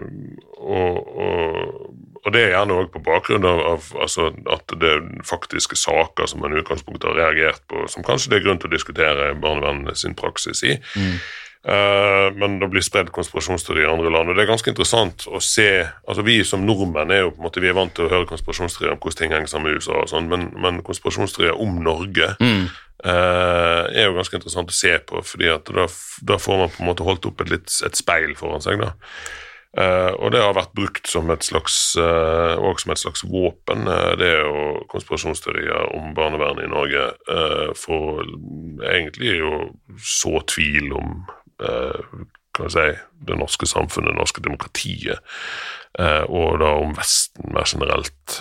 og, og og det er gjerne òg på bakgrunn av, av altså, at det er faktiske saker som man i utgangspunktet har reagert på, som kanskje det er grunn til å diskutere barnevernet sin praksis i. Mm. Uh, men det blir spredd konspirasjonsteorier i andre land. og Det er ganske interessant å se altså Vi som nordmenn er jo på en måte, vi er vant til å høre konspirasjonsteorier om hvordan ting henger sammen med USA, og sånn, men, men konspirasjonsteorier om Norge mm. uh, er jo ganske interessant å se på. fordi at da, da, får man på en måte holdt opp et, litt, et speil foran seg. da Uh, og det har vært brukt som et slags, uh, som et slags våpen, uh, det er jo konspirasjonsteorier om barnevernet i Norge, for egentlig jo så tvil om kan si, det norske samfunnet, det norske demokratiet, og da om Vesten mer generelt.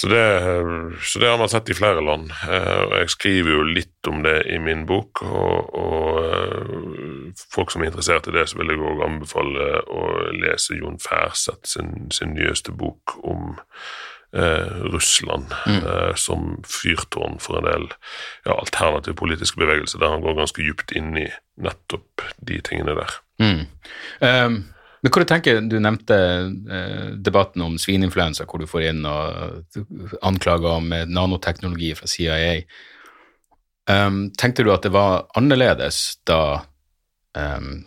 Så det, så det, har man sett i flere land. Eh, og Jeg skriver jo litt om det i min bok. Og, og eh, folk som er interessert i det, så vil jeg òg anbefale å lese Jon Færseth sin, sin nyeste bok om eh, Russland mm. eh, som fyrtårn for en del ja, alternative politiske bevegelser, der han går ganske dypt inn i nettopp de tingene der. Mm. Um men hva du tenker, Du nevnte eh, debatten om svineinfluensa, hvor du får inn og anklager om nanoteknologi fra CIA. Um, tenkte du at det var annerledes da um,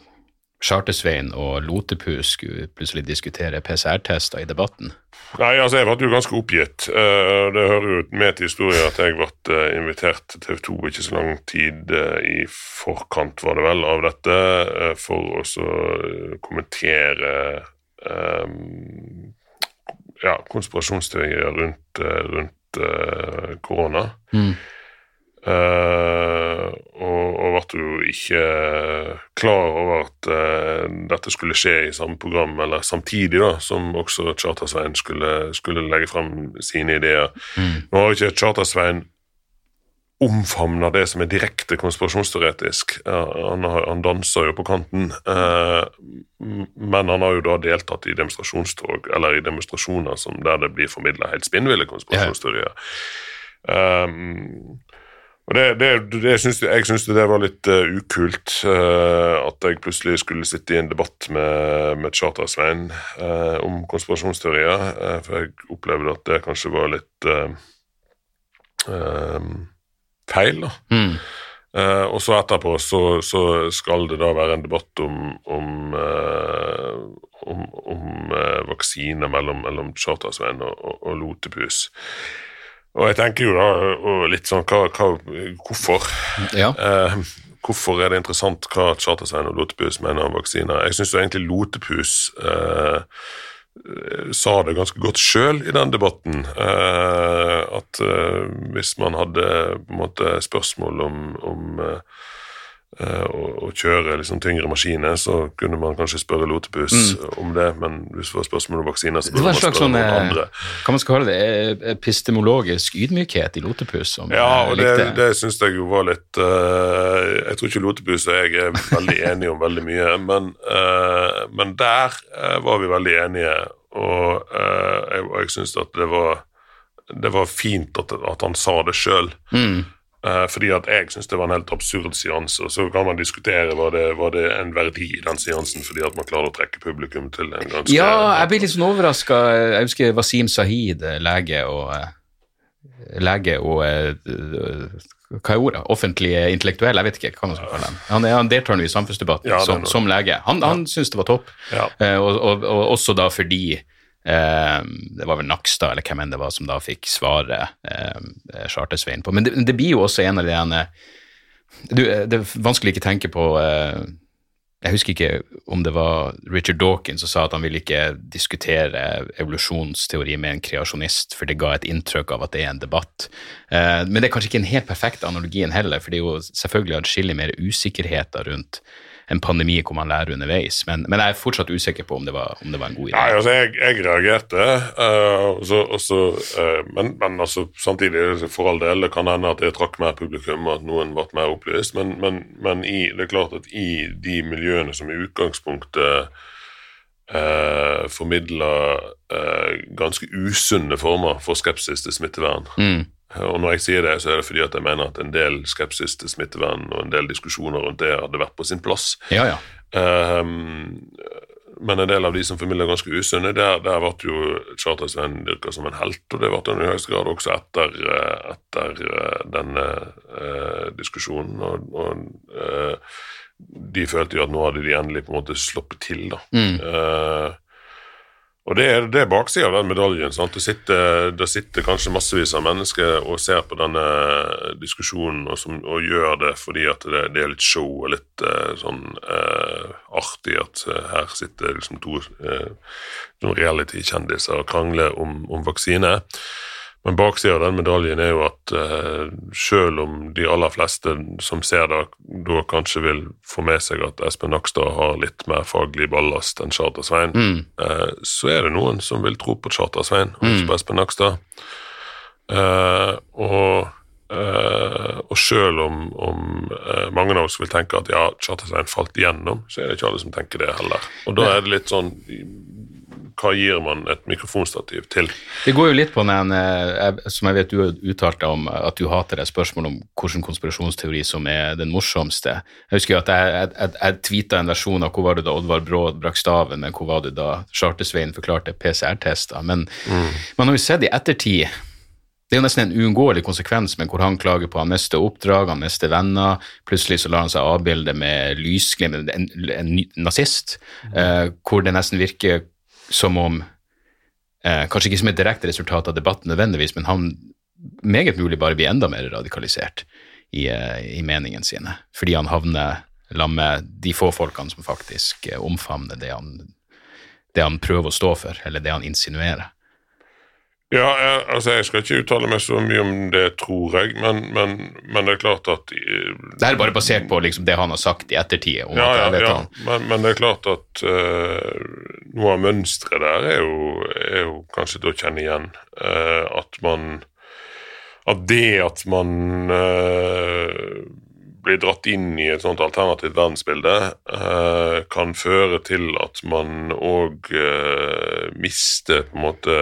Chartersveien og Lotepus skulle plutselig diskutere PCR-tester i debatten? Nei, altså jeg ble jo ganske oppgitt. Eh, det hører jo med til historien at jeg ble eh, invitert til TV 2 ikke så lang tid eh, i forkant, var det vel, av dette, for å kommentere um, ja, konspirasjonsteorier rundt, rundt uh, korona. Mm. Uh, og, og ble jo ikke klar over at uh, dette skulle skje i samme program, eller samtidig da, som også Charter-Svein skulle, skulle, legge frem sine ideer. Mm. Nå har jo ikke Charter-Svein omfavna det som er direkte konspirasjonsteoretisk. Uh, han, han, danser jo på kanten, uh, men han har jo da deltatt i demonstrasjonstog, eller i demonstrasjoner som, der det blir formidla helt spinnville konspirasjonsteorier. Yeah. Um, og det, det, det synes, Jeg syns det var litt uh, ukult uh, at jeg plutselig skulle sitte i en debatt med, med Charter-Svein uh, om konspirasjonsteorier, for jeg opplevde at det kanskje var litt feil. da. Mm. og så etterpå så, så, skal det da være en debatt om, om, om, om vaksine mellom, mellom Charter-Svein og, og, og Lotepus. Og jeg tenker jo da litt sånn hva, hva, Hvorfor? Ja. Eh, hvorfor er det interessant hva Charterstein og Lotepus mener om vaksiner? Jeg syns egentlig Lotepus eh, sa det ganske godt sjøl i den debatten. Eh, at eh, hvis man hadde på en måte spørsmål om, om eh, Eh, å, kjøre liksom tyngre maskiner, så kunne man kanskje spørre Lotepus mm. om det, men hvis det var spørsmål om vaksiner, så burde man spørre sånn, noen andre. Hva man skal kalle det? Epistemologisk ydmykhet i Lotepus? ja, og det, det syns jeg jo var litt uh, Jeg tror ikke Lotepus og jeg er veldig [LAUGHS] enige om veldig mye, men, uh, men der uh, var vi veldig enige, og jeg, jeg syns at det var, det var fint at, at han sa det sjøl. Mm. Uh, fordi at jeg syns det var en helt absurd seanse. Og så kan man diskutere var det, var det en verdi i den seansen fordi at man klarer å trekke publikum til en ganske Ja, jeg blir litt sånn overraska. Jeg husker Wasim Sahid, eh, lege og eh, Lege og hva er ordet? Offentlig intellektuell? Jeg vet ikke hva man skal kalle ham. Han, han deltar nå i samfunnsdebatten ja, som, som, lege. Han, han syns det var topp, ja. og, og, og, også da fordi Eh, det var vel Nakstad eller hvem enn det var som da fikk svaret eh, Charter-Svein på. Men det, det, blir jo også en av de ene du, Det er vanskelig ikke tenke på eh, Jeg husker ikke om det var Richard Dawkins som sa at han ville ikke diskutere evolusjonsteori med en kreasjonist, for det ga et inntrykk av at det er en debatt. Eh, men det er kanskje ikke en helt perfekt analogien heller, for det er jo selvfølgelig atskillig mer usikkerheter rundt en pandemi hvor man lærer underveis. Men, men, jeg er fortsatt usikker på om det var, om det var en god idé. Nei, altså, jeg, jeg reagerte, uh, også, også, uh, men, men altså, samtidig, for all del, det kan hende at jeg trakk mer publikum, og at noen ble mer opplyst. Men, men, men i, det er klart at i de miljøene som i utgangspunktet uh, formidler ganske usunne former for skepsis til smittevern mm og når jeg sier det, så er det fordi at jeg mener at en del skepsis til smittevern og en del diskusjoner rundt det hadde vært på sin plass. Ja, ja. Um, men en del av de som formidler ganske usunne, der, der ble jo Charter-Svein dyrka som en helt, og det ble han i høyeste grad også etter, eh, etter eh, denne uh, diskusjonen. Og, og uh, de følte jo at nå hadde de endelig på en måte sluppet til, da. Mm. Uh, og det er, det er baksida av den medaljen. sant? Det sitter, det sitter, kanskje massevis av mennesker og ser på denne diskusjonen og, som, og gjør det fordi at det, det, er litt show og litt uh, sånn uh, artig at uh, her sitter liksom to reality-kjendiser og krangler om, om vaksine. Men baksida av den medaljen er jo at eh, selv om de aller fleste som ser det, da kanskje vil få med seg at Espen Nakstad har litt mer faglig ballast enn Charter-Svein, mm. eh, så er det noen som vil tro på Charter-Svein og ikke mm. på Espen Nakstad. Eh, og og selv om, om mange av oss vil tenke at ja, Charter-Svein falt igjennom, så er det ikke alle som tenker det heller. Og da er det litt sånn hva gir man et mikrofonstativ til? Det går jo litt på den, eh, som jeg vet du har uttalt deg om, at du hater det spørsmål om hvilken konspirasjonsteori som er den morsomste. Jeg husker at jeg, jeg, jeg, tweeta en versjon av hvor var du da Oddvar Brå brakk staven, men hvor var du da Chartersveien forklarte PCR-tester. Men mm. man har jo sett i ettertid det er jo nesten en uunngåelig konsekvens med hvor han klager på han mister oppdrag, han mister venner. Plutselig så lar han seg avbilde med lysglimt, en, en, en nazist, mm. uh, hvor det nesten virker som om eh, Kanskje ikke som et direkte resultat av debatten nødvendigvis, men han meget mulig bare blir enda mer radikalisert i, eh, i meningene sine. Fordi han havner sammen med de få folkene som faktisk eh, omfavner det han, det han prøver å stå for, eller det han insinuerer. Ja, jeg, altså jeg skal ikke uttale meg så mye om det, tror jeg, men, men, men det er klart at uh, Det er bare basert på liksom, det han har sagt i ettertid? ja, ja, ja. Men, men, det er klart at uh, noe av mønsteret der er jo, er jo, kanskje til å kjenne igjen. Uh, at man At det at man blir dratt inn i et sånt alternativt verdensbilde, kan føre til at man òg mister på en måte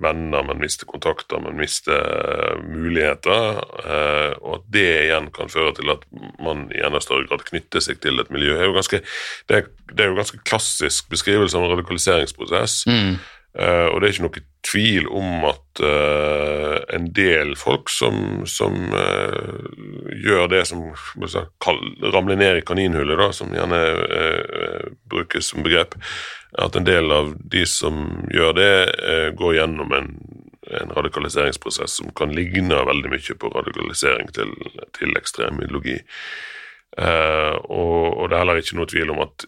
venner, man mister kontakter, man mister uh, muligheter. Uh, og at det igjen kan føre til at man i enda større grad knytter seg til et miljø. Det er jo ganske, det er, det er jo ganske klassisk beskrivelse av en radikaliseringsprosess. Mm. Uh, og det er ikke noe tvil om at uh, en del folk som, som uh, gjør det som si, ramler ned i kaninhullet, da, som gjerne brukes som begrep, at en del av de som gjør det, går gjennom en, en, radikaliseringsprosess som kan ligne veldig mye på radikalisering til, til ekstrem ideologi. Og, og det er heller ikke noe tvil om at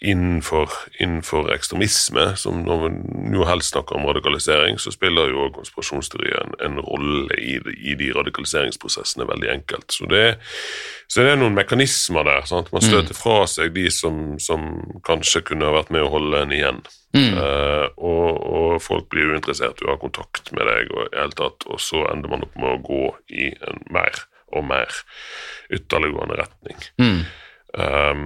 innenfor, innenfor, ekstremisme, som når vi nå helst snakker om radikalisering, så spiller jo konspirasjonsteorier en, en, rolle i, i, de radikaliseringsprosessene veldig enkelt. Så det, så det er noen mekanismer der. Sant? Man støter mm. fra seg de som, som, kanskje kunne ha vært med å holde en igjen. Mm. Uh, og, og, folk blir uinteressert i å ha kontakt med deg, og, i hele tatt, og så ender man opp med å gå i en mer og mer ytterliggående retning. Mm. Um,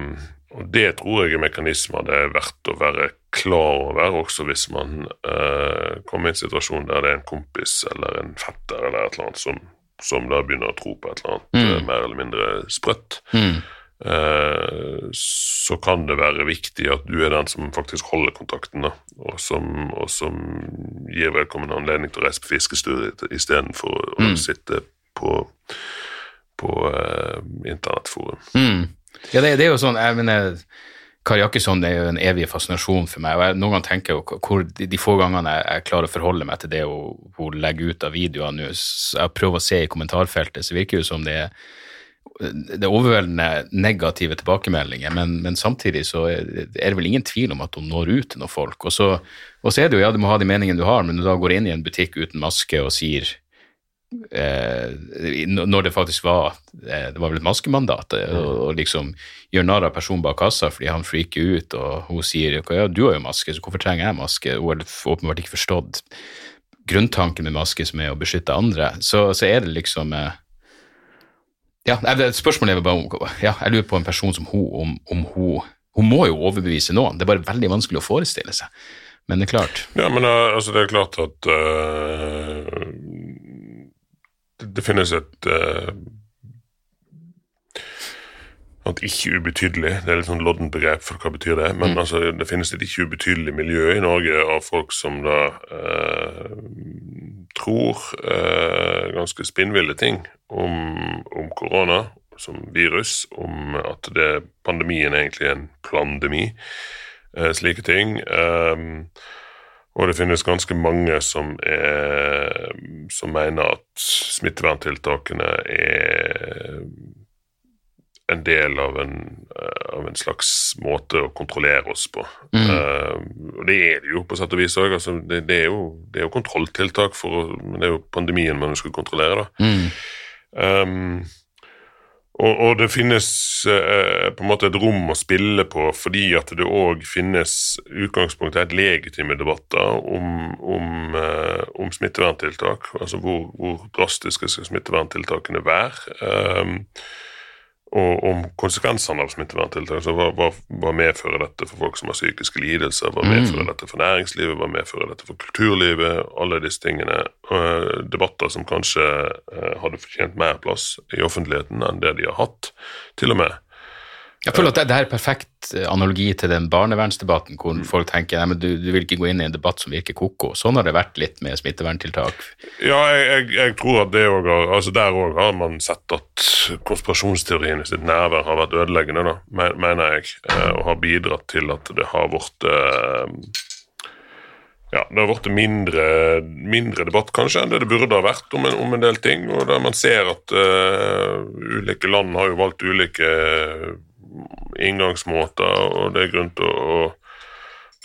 og Det tror jeg er mekanismer det er verdt å være klar over, også hvis man eh, kommer i en situasjon der det er en kompis eller en fetter eller et eller annet som, som da begynner å tro på et eller annet mm. uh, mer eller mindre sprøtt. Mm. Uh, så kan det være viktig at du er den som faktisk holder kontakten, da, og som, og som gir vedkommende anledning til å reise på fisketur istedenfor mm. å sitte på, på internettforum. Mm. Ja, det, det, er jo sånn jeg mener, Kari Jakkesson er jo en evig fascinasjon for meg. og jeg, Noen ganger tenker jeg hvor de, de få gangene jeg, jeg, klarer å forholde meg til det hun, hun legger ut av videoer nå, jeg prøver å se i kommentarfeltet, så virker det som det er det er overveldende negative tilbakemeldinger, men, men, samtidig så er det vel ingen tvil om at hun når ut til noen folk. Og så, og så er det jo, ja, du må ha de meningene du har, men du da går inn i en butikk uten maske og sier eh, Når det faktisk var eh, det var vel et maskemandat, og, og liksom gjør narr av personen bak kassa fordi han freaker ut, og hun sier ja, du har jo maske, så hvorfor trenger jeg maske? Hun har åpenbart ikke forstått grunntanken med maske, som er å beskytte andre. Så, så er det liksom eh, ja, Spørsmålet er bare om ja, Jeg lurer på en person som hun, om, om hun Hun må jo overbevise noen. Det er bare veldig vanskelig å forestille seg. Men det er klart. Ja, men uh, altså, det er klart at uh, det, finnes et uh, at ikke ubetydelig, det er litt sånn loddent begrep for hva betyr det, men mm. altså, det finnes et ikke ubetydelig miljø i Norge av folk som da eh, tror eh, ganske spinnville ting om, om, korona som virus, om at det, pandemien egentlig er en plandemi, eh, slike ting. Eh, og det finnes ganske mange som, er, som mener at smitteverntiltakene er en del av en, uh, av en, slags måte å kontrollere oss på. Mm. Uh, og det er det jo på sett og vis òg. Altså, det, det, det, er jo kontrolltiltak, for, men det er jo pandemien man skal kontrollere. da. Mm. Um, og, og, det finnes eh, på en måte et rom å spille på fordi at det òg finnes utgangspunktet helt legitime debatter om, om, om smitteverntiltak. Altså hvor, hvor drastiske skal smitteverntiltakene være. Um, og om konsekvensene av smitteverntiltak. Så hva, hva, hva, medfører dette for folk som har psykiske lidelser? Hva medfører mm. dette for næringslivet? Hva medfører dette for kulturlivet? Alle disse tingene. Uh, debatter som kanskje uh, hadde fortjent mer plass i offentligheten enn det de har hatt, til og med. Jeg føler at det, det er perfekt eh, analogi til den barnevernsdebatten hvor mm. folk tenker nei, men du, du, vil ikke gå inn i en debatt som virker ko-ko. Sånn har det vært litt med smitteverntiltak. Ja, jeg, jeg, jeg tror at det òg har altså Der òg har man sett at konspirasjonsteoriene sitt nærvær har vært ødeleggende, da, mener jeg, eh, og har bidratt til at det har vært eh, ja, det har blitt mindre, mindre, debatt kanskje enn det det burde ha vært om en, om en del ting. og der Man ser at uh, ulike land har jo valgt ulike inngangsmåter, og det er grunn til å,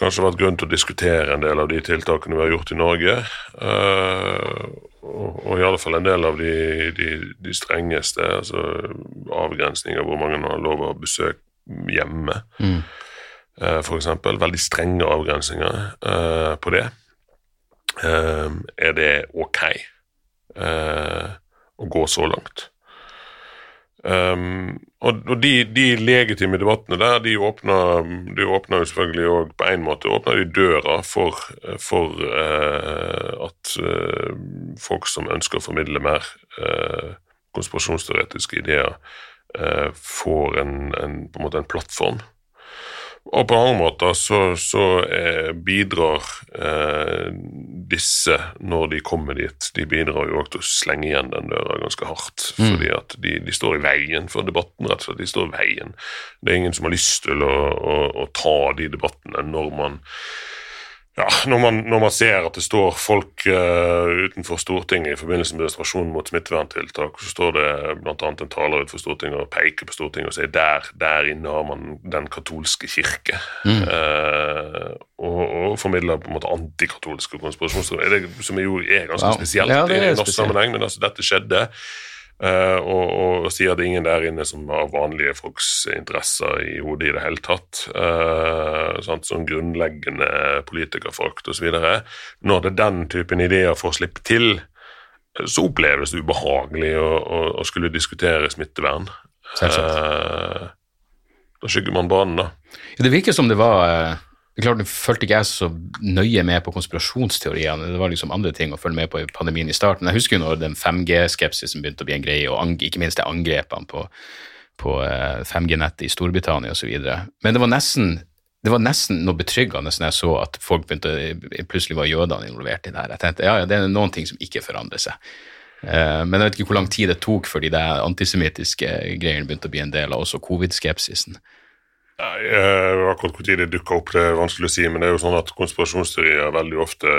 kanskje vært grunn til å diskutere en del av de tiltakene vi har gjort i Norge. Uh, og, og, i alle fall en del av de, de, de strengeste, altså avgrensninger hvor mange har lov å besøke hjemme, mm. eh, f.eks. Veldig strenge avgrensninger uh, på det. er det ok å gå så langt? Um, og, og de, de, legitime debattene der, de åpner, de jo selvfølgelig òg på en måte åpner de døra for, for uh, at uh, folk som ønsker å formidle mer uh, konspirasjonsteoretiske ideer, får en, en, på en måte en plattform. Og på andre måter så, så eh, bidrar eh, disse, når de kommer dit, de bidrar jo også til å slenge igjen den døra ganske hardt. Mm. Fordi at de, de, står i veien for debatten, rett og slett. De står i veien. Det er ingen som har lyst til å, å, å ta de debattene når man ja, når man, når man, ser at det står folk uh, utenfor Stortinget i forbindelse med demonstrasjonen mot smitteverntiltak, så står det bl.a. en taler utenfor Stortinget og peker på Stortinget og sier der, der inne har man den katolske kirke. Mm. Uh, og, og, formidler på en måte antikatolske konspirasjonsteorier, som jo er ganske wow. spesielt ja, i norsk sammenheng, men altså dette skjedde. Uh, og, og, og sier at det ingen der inne som har vanlige folks interesser i hodet i det hele tatt. Sånn, sånn grunnleggende politikerforakt osv. Når det er den typen ideer får slippe til, så oppleves det ubehagelig å, å, å skulle diskutere smittevern. Uh, da skygger man banen, da. Ja, det virker som det var det er klart, fulgte ikke jeg så nøye med på konspirasjonsteoriene. Det var liksom andre ting å følge med på i pandemien i starten. Jeg husker jo når den 5G-skepsisen begynte å bli en greie, og ikke minst de angrepene på, på 5G-nettet eh, i Storbritannia osv. Men det var nesten det var nesten noe betryggende når jeg så at folk begynte, plutselig var jødene involvert i det her. Jeg tenkte ja, ja, det er noen ting som ikke forandrer seg. Eh, men jeg vet ikke hvor lang tid det tok før de antisemittiske greiene begynte å bli en del av også covid-skepsisen. Nei, eh, Akkurat når det dukker opp, det er vanskelig å si, men det er jo sånn at konspirasjonsteorier veldig ofte,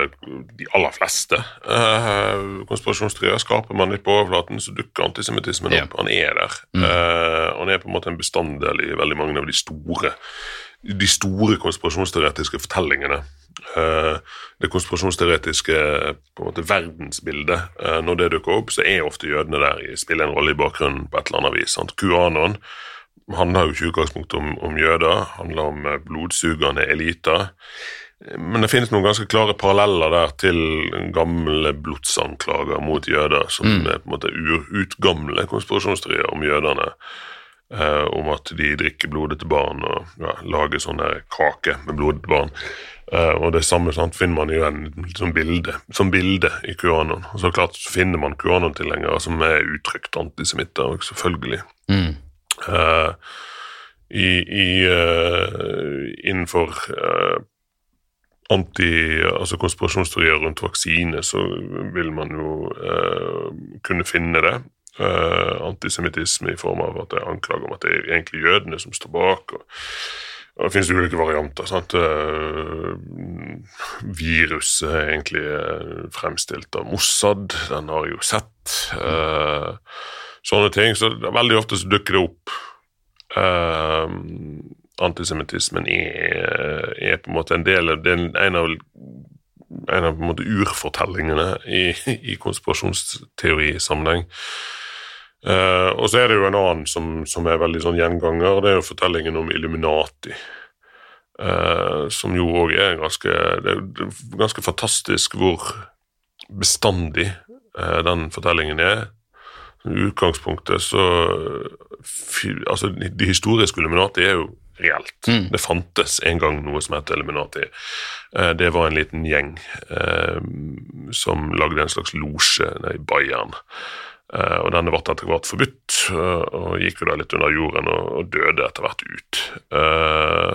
de aller fleste eh, konspirasjonsteorier, skaper man litt på overflaten, så dukker antisemittismen opp. Han er der. Mm. Eh, han er på en måte en bestanddel i veldig mange av de store de store konspirasjonsteoretiske fortellingene. Det konspirasjonsteoretiske på en måte verdensbildet, når det dukker opp, så er ofte jødene der i spiller en rolle i bakgrunnen på et eller annet vis. sant? QAnon handler jo ikke i utgangspunktet om, om jøder, handler om eh, blodsugende eliter. Men det finnes noen ganske klare paralleller der til gamle blodsanklager mot jøder, som er på en måte utgamle konspirasjonsteorier om jødene. Eh, om at de drikker blodet til barn og ja, lager sånne kake med blodet til barn. Eh, og det samme sant, finner man igjen som bilde, som bilde i QAnon. Og så klart så finner man QAnon-tilhengere som er uttrykt antisemitter, selvfølgelig. Mm. Eh, i, i, eh, innenfor eh, anti, altså konspirasjonsteorier rundt vaksine, så vil man jo kunne finne det. Antisemittisme i form av at det er anklager om at det er egentlig jødene som står bak. og Det finnes ulike varianter. sant? Viruset er egentlig fremstilt av Mossad, den har jo sett. Eh, sånne ting. Så veldig ofte så dukker det opp. Eh, antisemittismen er, er på en måte en del av er en av, en av en urfortellingene i, i konspirasjonsteorisammenheng. Eh, og så er det jo en annen som, som er veldig sånn gjenganger, det er jo fortellingen om Illuminati. Uh, som jo òg er ganske Det er ganske fantastisk hvor bestandig uh, den fortellingen er. I utgangspunktet så Altså, de historiske Illuminati er jo reelt. Det fantes en gang noe som het Illuminati. Eh, det var en liten gjeng eh, som lagde en slags losje i Bayern. Eh, og denne ble etter hvert forbudt, eh, og gikk jo da litt under jorden og, og døde etter hvert ut. Eh,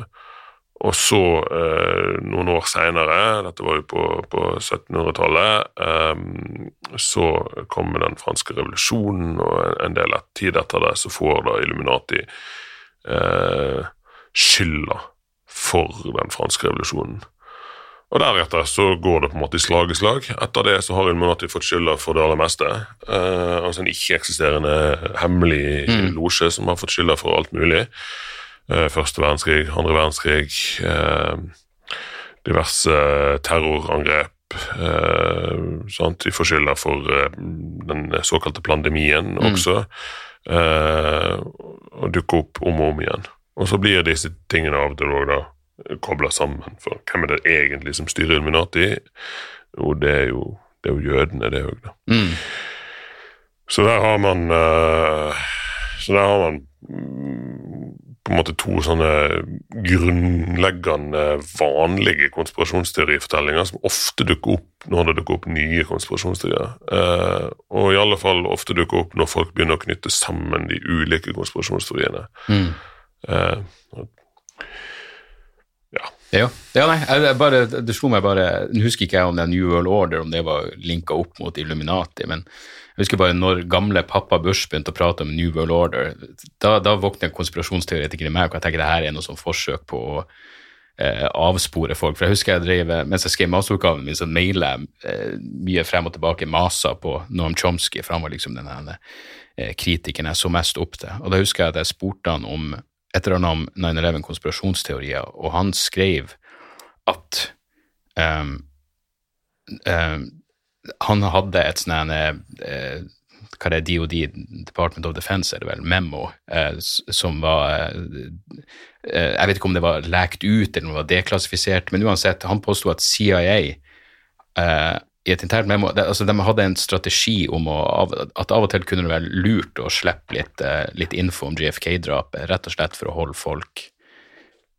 og så, eh, noen år seinere, dette var jo på, på 1700-tallet, eh, så kom den franske revolusjonen, og en, del av tid etter det så får da Illuminati eh, skylda for den franske revolusjonen. Og deretter så går det på en måte i slag i slag. Etter det så har Illuminati fått skylda for det aller meste. Eh, altså en ikke-eksisterende hemmelig losje som har fått skylda for alt mulig. Eh, Første verdenskrig, andre verdenskrig, eh, diverse terrorangrep. Eh, sant? De får skylda for den såkalte plandemien også. Eh, og dukker opp om og om igjen. Og så blir disse tingene av og til kobla sammen. For hvem er det egentlig som styrer Illuminati? Jo, det er jo, det er jo jødene, det òg, da. Mm. Så der har man eh, Så der har man mm, på en måte to sånne grunnleggende vanlige konspirasjonsteorifortellinger som ofte dukker opp når det dukker opp nye konspirasjonsteorier. Eh, og i alle fall ofte dukker opp når folk begynner å knytte sammen de ulike konspirasjonsteoriene. Mm. Eh, Ja, ja nei, jeg, jeg bare, det slo meg bare Nå husker ikke jeg om det er New World Order, om det var linka opp mot Illuminati, men jeg husker bare når gamle pappa Bush begynte å prate om New World Order, da, da våkner konspirasjonsteoretikeren i meg, og jeg tenker det her er noe sånn forsøk på å eh, avspore folk. For jeg husker jeg drev, mens jeg skrev masteroppgaven min, så maila jeg eh, mye frem og tilbake masa på Noam Chomsky, for han var liksom den eh, kritikeren jeg så mest opp til. Og da husker jeg at jeg spurte han om et eller annet om 9-11 konspirasjonsteorier, og han skrev at um, um, han hadde et sånn eh, hva det er DOD, Department of Defense, er det vel, memo, eh, som var eh, eh, Jeg vet ikke om det var lekt ut eller om det var deklassifisert, men uansett, han påsto at CIA eh, i et internt memo det, altså De hadde en strategi om å, at av og til kunne det være lurt å slippe litt, eh, litt info om JFK-drapet, rett og slett for å holde folk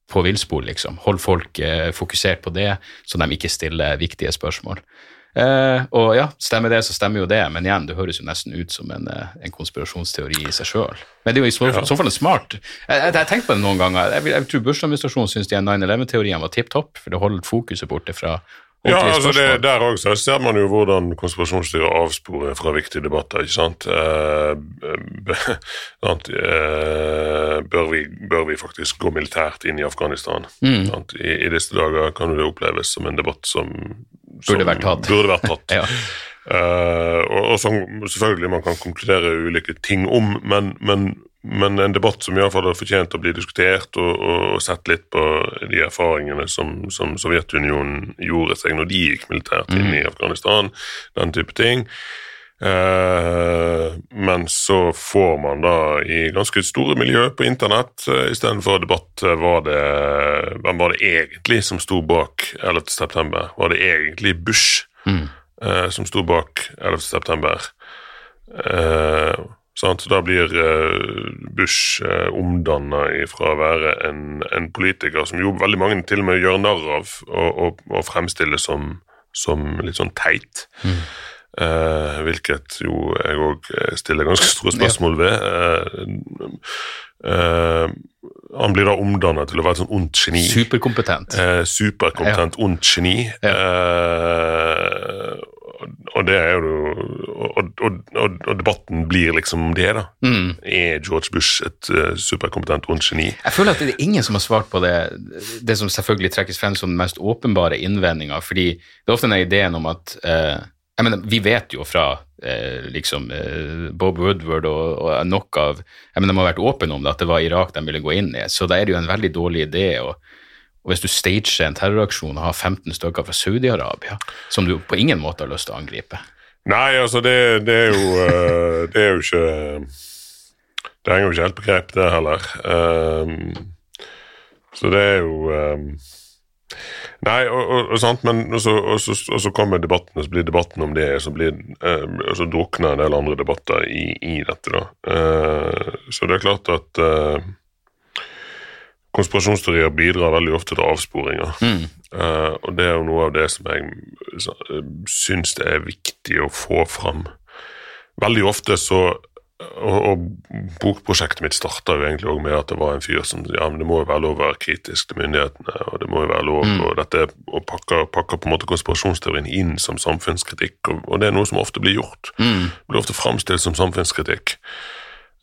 på villspor, liksom. Holde folk eh, fokusert på det, så de ikke stiller viktige spørsmål. Eh, og ja, stemmer det, så stemmer jo det, men igjen, det høres jo nesten ut som en, eh, en konspirasjonsteori i seg sjøl. Men det er jo i så, så fall smart Jeg, jeg, jeg på det noen ganger. Jeg, jeg tror Bush-administrasjonen syns de 9-11-teoriene var tipp topp, for det holder fokuset borte fra Ja, altså det. Der også ser man jo hvordan konspirasjonsstyret avsporer fra viktige debatter. ikke sant? Eh, b- Eh, [LAUGHS] eh, bør, vi, bør vi faktisk gå militært inn i Afghanistan? Sant? I, I disse dager kan det oppleves som en debatt som, som Burde vært tatt. Burde vært tatt. [LAUGHS] Ja. Eh, og, og som selvfølgelig man kan konkludere ulike ting om, men, men, men en debatt som iallfall har fortjent å bli diskutert og, og, sett litt på de erfaringene som, som Sovjetunionen gjorde seg når de gikk militært inn i Afghanistan, den type ting. Eh, men så får man da i ganske store miljø på internett eh, istedenfor debatt uh, var det, Hvem var det egentlig som sto bak 11. september? Var det egentlig Bush eh, som sto bak 11. september? Eh, sant? Så da blir eh, Bush uh, omdanna fra å være en, en politiker som jo veldig mange til og med gjør narr av og, og, og fremstiller som, som litt sånn teit. Eh, hvilket jo jeg òg stiller ganske store spørsmål ved. Eh, eh, han blir da omdannet til å være et sånn ondt geni. Superkompetent. Eh, superkompetent, ondt geni. Eh, og- det er jo og, og, og, debatten blir liksom det, da. Er George Bush et uh, superkompetent, ondt geni? Jeg føler at det er ingen som har svart på det, det som selvfølgelig trekkes frem som den mest åpenbare innvendinga, fordi det er ofte den ideen om at uh, jeg mener, Vi vet jo fra eh, liksom eh, Bob Woodward og, og nok av jeg mener, De har vært åpne om det, at det var Irak de ville gå inn i, så da er det jo en veldig dårlig idé. Og, og hvis du stager en terroraksjon og har 15 stykker fra Saudi-Arabia, som du på ingen måte har lyst til å angripe Nei, altså, det, det er jo eh, Det er jo ikke Det henger jo ikke helt på grep, det heller. Um, så det er jo um, Nei, og, og, og sant, men og så, så, så kommer debatten, og så blir debatten om det, og så, blir, og så drukner en del andre debatter i, i dette, da. Uh, så det er klart at uh, konspirasjonsteorier bidrar veldig ofte til avsporinger. Eh, og det er jo noe av det som jeg uh, syns det er viktig å få fram. Veldig ofte så og, og bokprosjektet mitt starta jo egentlig òg med at det var en fyr som ja, men det må jo være lov å være kritisk til myndighetene, og det må jo være lov og dette og pakker, pakker på en måte konspirasjonsteorien inn som samfunnskritikk, og, og det er noe som ofte blir gjort. Det blir ofte framstilt som samfunnskritikk.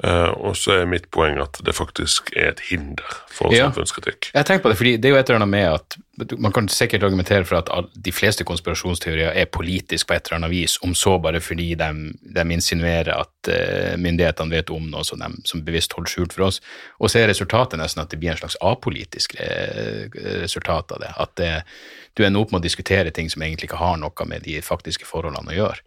Eh, og så er mitt poeng at det faktisk er et hinder for Ja. samfunnskritikk. Jeg tenker på det, fordi det er jo et eller annet med at Man kan sikkert argumentere for at de fleste konspirasjonsteorier er politiske på et eller annet vis, om så bare fordi de, de insinuerer at uh, myndighetene vet om noe som de som bevisst holder skjult for oss. Og så er resultatet nesten at det blir en slags apolitisk re resultat av det. At det, du ender opp med å diskutere ting som egentlig ikke har noe med de faktiske forholdene å gjøre.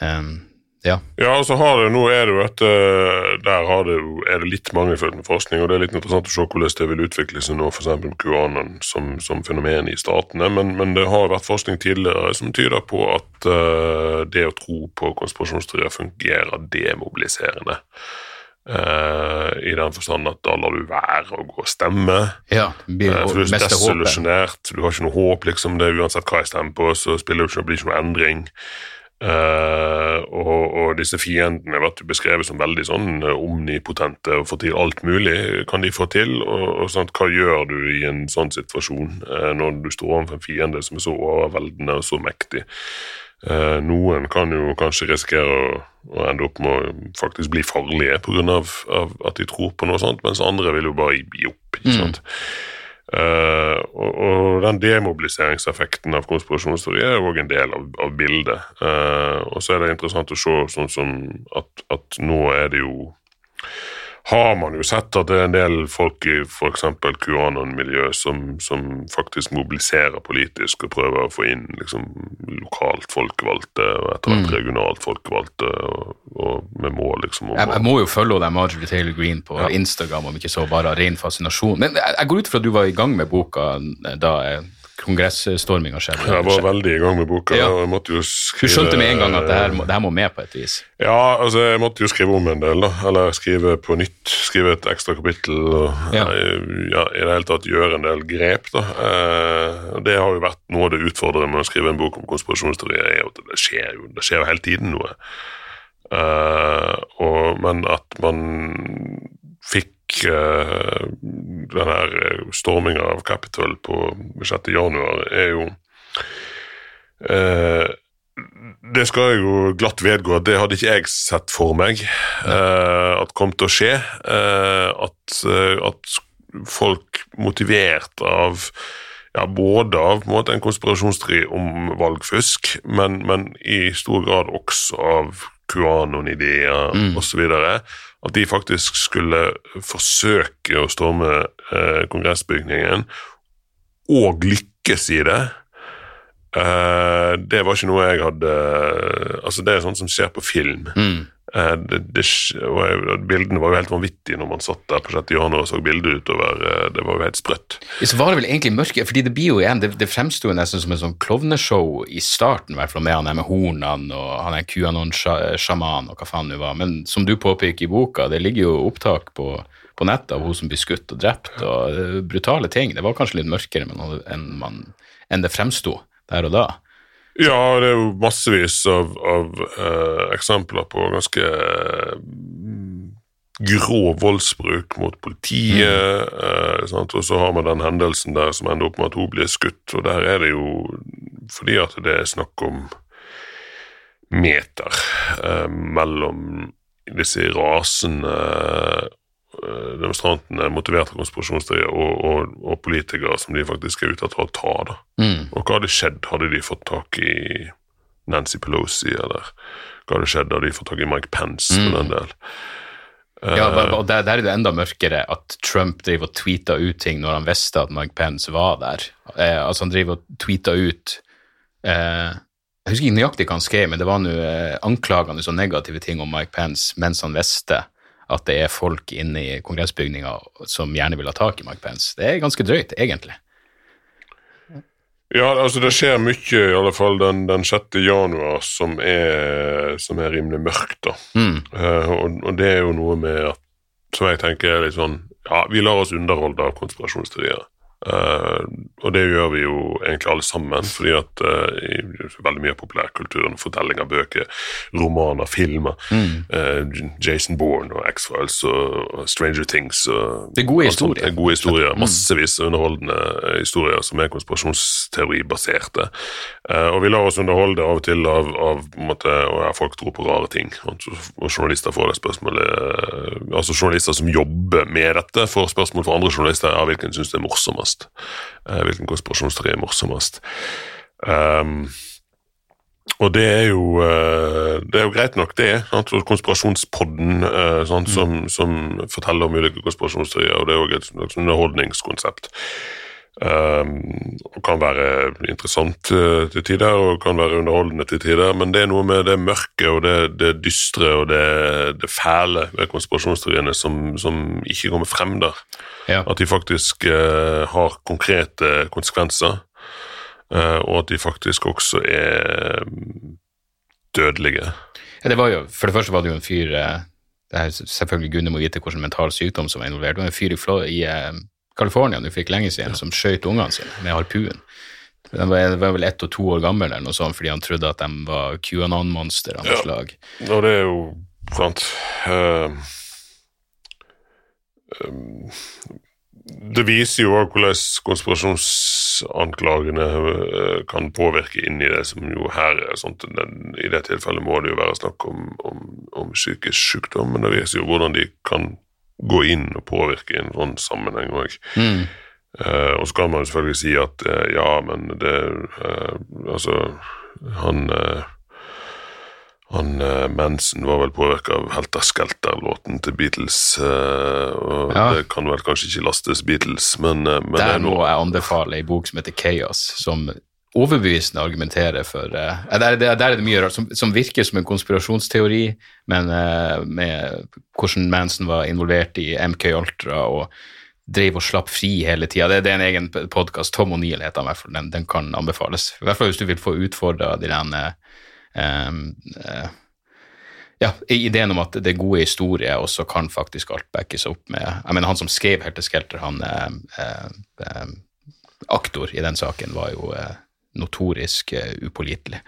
Um, ja. Ja, og så har det, nå er det jo et eh, Der har det er det litt mangelfullt med forskning, og det er litt interessant å se hvordan det vil utvikle seg nå, f.eks. QAnon som, som fenomen i statene. Men, men det har vært forskning tidligere som tyder på at uh, det å tro på konspirasjonsteorier fungerer demobiliserende. Uh, I den forstand at da lar du være å gå og stemme. ja blir uh, For du er desillusjonert, du har ikke noe håp, liksom. Det Uansett hva jeg stemmer på, så spiller det ikke, blir det ikke noe endring. Eh, og, og disse fiendene du beskrevet som veldig sånn eh, omnipotente og får til alt mulig, kan de få til. Og, og sånt, hva gjør du i en sånn situasjon uh, når du står overfor en fiende som er så overveldende og så mektig? Uh, noen kan jo kanskje risikere å, å ende opp med å faktisk bli farlige pga. Av at de tror på noe sånt, mens andre vil jo bare gi opp. ikke sant? Eh, og, og den demobiliseringseffekten av konspirasjonsteori er òg en del av, av bildet. Uh, og så er det interessant å se sånn som at, at nå er det jo har man jo sett at det er en del folk i f.eks. QAnon-miljøet som, som faktisk mobiliserer politisk og prøver å få inn liksom, lokalt folkevalgte og etter hvert regionalt folkevalgte, og, og med mål liksom om Jeg, jeg må jo følge den Marjorie Taylor Green på Instagram, om ikke så bare av ren fascinasjon. Men jeg, jeg går ut fra at du var i gang med boka da eh, kongressstorminga skjedde. Jeg var veldig i gang med boka. Ja. jeg måtte jo skrive... Du skjønte med en gang at det her, må, det her må med på et vis? Ja, altså jeg måtte jo skrive om en del, da. Eller skrive på nytt. Skrive et ekstra kapittel. Og Ja. ja. i det hele tatt gjøre en del grep, da. Eh, det har jo vært noe av det utfordrende med å skrive en bok om konspirasjonsteorier, er at det skjer jo, det skjer jo hele tiden noe. Eh, og, men at man fikk uh, den her storminga av Capitol på 6. januar, er jo uh, det skal jeg jo glatt vedgå at det hadde ikke jeg sett for meg uh, at kom til å skje. Eh, at eh, at folk motivert av ja, både av en, måte, en konspirasjonsteori om valgfusk, men, men, i stor grad også av QAnon-ideer mm. osv. At de faktisk skulle forsøke å storme eh, kongressbygningen, og lykkes i det. Eh, det var ikke noe jeg hadde Altså, det er sånt som skjer på film. Mm. Eh, det, og bildene var jo helt vanvittige når man satt der på 6. januar og så bildet utover. Eh, det var jo helt sprøtt. Så var det vel egentlig mørke, fordi det blir jo igjen, det, det fremsto nesten som en sånn klovneshow i starten, i hvert fall med han der med hornene og han er QAnon-sjaman og hva faen det var. Men som du påpeker i boka, det ligger jo opptak på, på nettet av hun som blir skutt og drept, og brutale ting. Det var kanskje litt mørkere enn, man, enn det fremsto der og da. Ja, det er jo massevis av, av eh, eksempler på ganske grå grov voldsbruk mot politiet. Mm. Uh, og så har man den hendelsen der som ender opp med at hun blir skutt, og der er det jo fordi at det er snakk om meter mellom disse rasende Eh, demonstrantene motiverte konspirasjonsteorier og, og, og, politikere som de faktisk er ute etter å ta. da. Mm. Og hva hadde skjedd hadde de fått tak i Nancy Pelosi, eller hva hadde skjedd hadde de fått tak i Mike Pence mm. for den del? Ja, eh, og der, der, er det enda mørkere at Trump driver og tweeta ut ting når han visste at Mike Pence var der. Eh, altså Han driver og tweeta ut eh, Jeg husker ikke nøyaktig hva han skrev, men det var noe eh, anklagende og negative ting om Mike Pence mens han visste at det er folk inne i kongressbygninga som gjerne vil ha tak i Mike Pence. Det er ganske drøyt, egentlig. Ja, altså det skjer mye, i alle fall den, den 6. januar, som er, som er rimelig mørkt. da. Mm. Uh, og, og, det er jo noe med at, som jeg tenker er litt sånn Ja, vi lar oss underholde av konspirasjonsteorier. Uh, og det gjør vi jo egentlig alle sammen, fordi at uh, veldig mye av populærkulturen, fortellinger, bøker, romaner, filmer mm. uh, Jason Bourne og X-Files og Stranger Things og Det er gode historier. er gode historier, mm. Massevis underholdende historier som er konspirasjonsteoribaserte. og vi lar oss underholde av og til av, av måte, og folk tror på rare ting. Og journalister får det spørsmålet Altså journalister som jobber med dette, får spørsmål fra andre journalister ja, hvilken syns det er morsommest morsomst. Uh, hvilken konspirasjonsteori er morsomst. Um, og det er jo uh, det er jo greit nok, det. Sant? Konspirasjonspodden uh, sant? Mm. Som, som, forteller om ulike konspirasjonsteorier, og det er òg et, et underholdningskonsept. Um, og kan være interessant uh, til tider og kan være underholdende til tider, men det er noe med det mørke og det, det dystre og det, det fæle ved konspirasjonsteoriene som, som, ikke kommer frem der. Ja. At de faktisk uh, har konkrete konsekvenser, uh, og at de faktisk også er um, dødelige. Ja, det var jo, For det første var det jo en fyr det er Selvfølgelig Gunne må vite hvilken mental sykdom som var involvert. Det var en fyr i, i California du fikk lenge siden, som skjøt ungene sine med harpuen. Den var, var, vel ett og to år gammel eller noe sånt, fordi han trodde at de var QAnon-monster av noe ja. slag. Og det er jo sant uh, um, Det viser jo hvordan konspirasjonsanklagene uh, kan påvirke inn i det som jo her er sånt. Den, I det tilfellet må det jo være snakk om, om, om psykisk sykdom, men det viser jo hvordan de kan gå inn og påvirke i en sånn sammenheng òg. Mm. Uh, og så kan man selvfølgelig si at uh, ja, men det uh, Altså, han han Mensen var vel påvirka av Helter Skelter-låten til Beatles. og ja. Det kan vel kanskje ikke lastes Beatles, men, men er noe jeg anbefale ei bok som heter Chaos, som overbevisende argumentere for uh, der, der, der, er det mye rart som, som, virker som en konspirasjonsteori, men uh, med hvordan Manson var involvert i MK Ultra og drev og slapp fri hele tida. Det, det, er en egen podkast. Tom O'Neill heter han i hvert fall. Den, den, kan anbefales. I hvert fall hvis du vil få utfordra de der uh, ja, ideen om at det gode historier, også kan faktisk alt backes opp med jeg mener Han som skrev Helter Skelter, han aktor i den saken, var jo notorisk uh, upålitelig.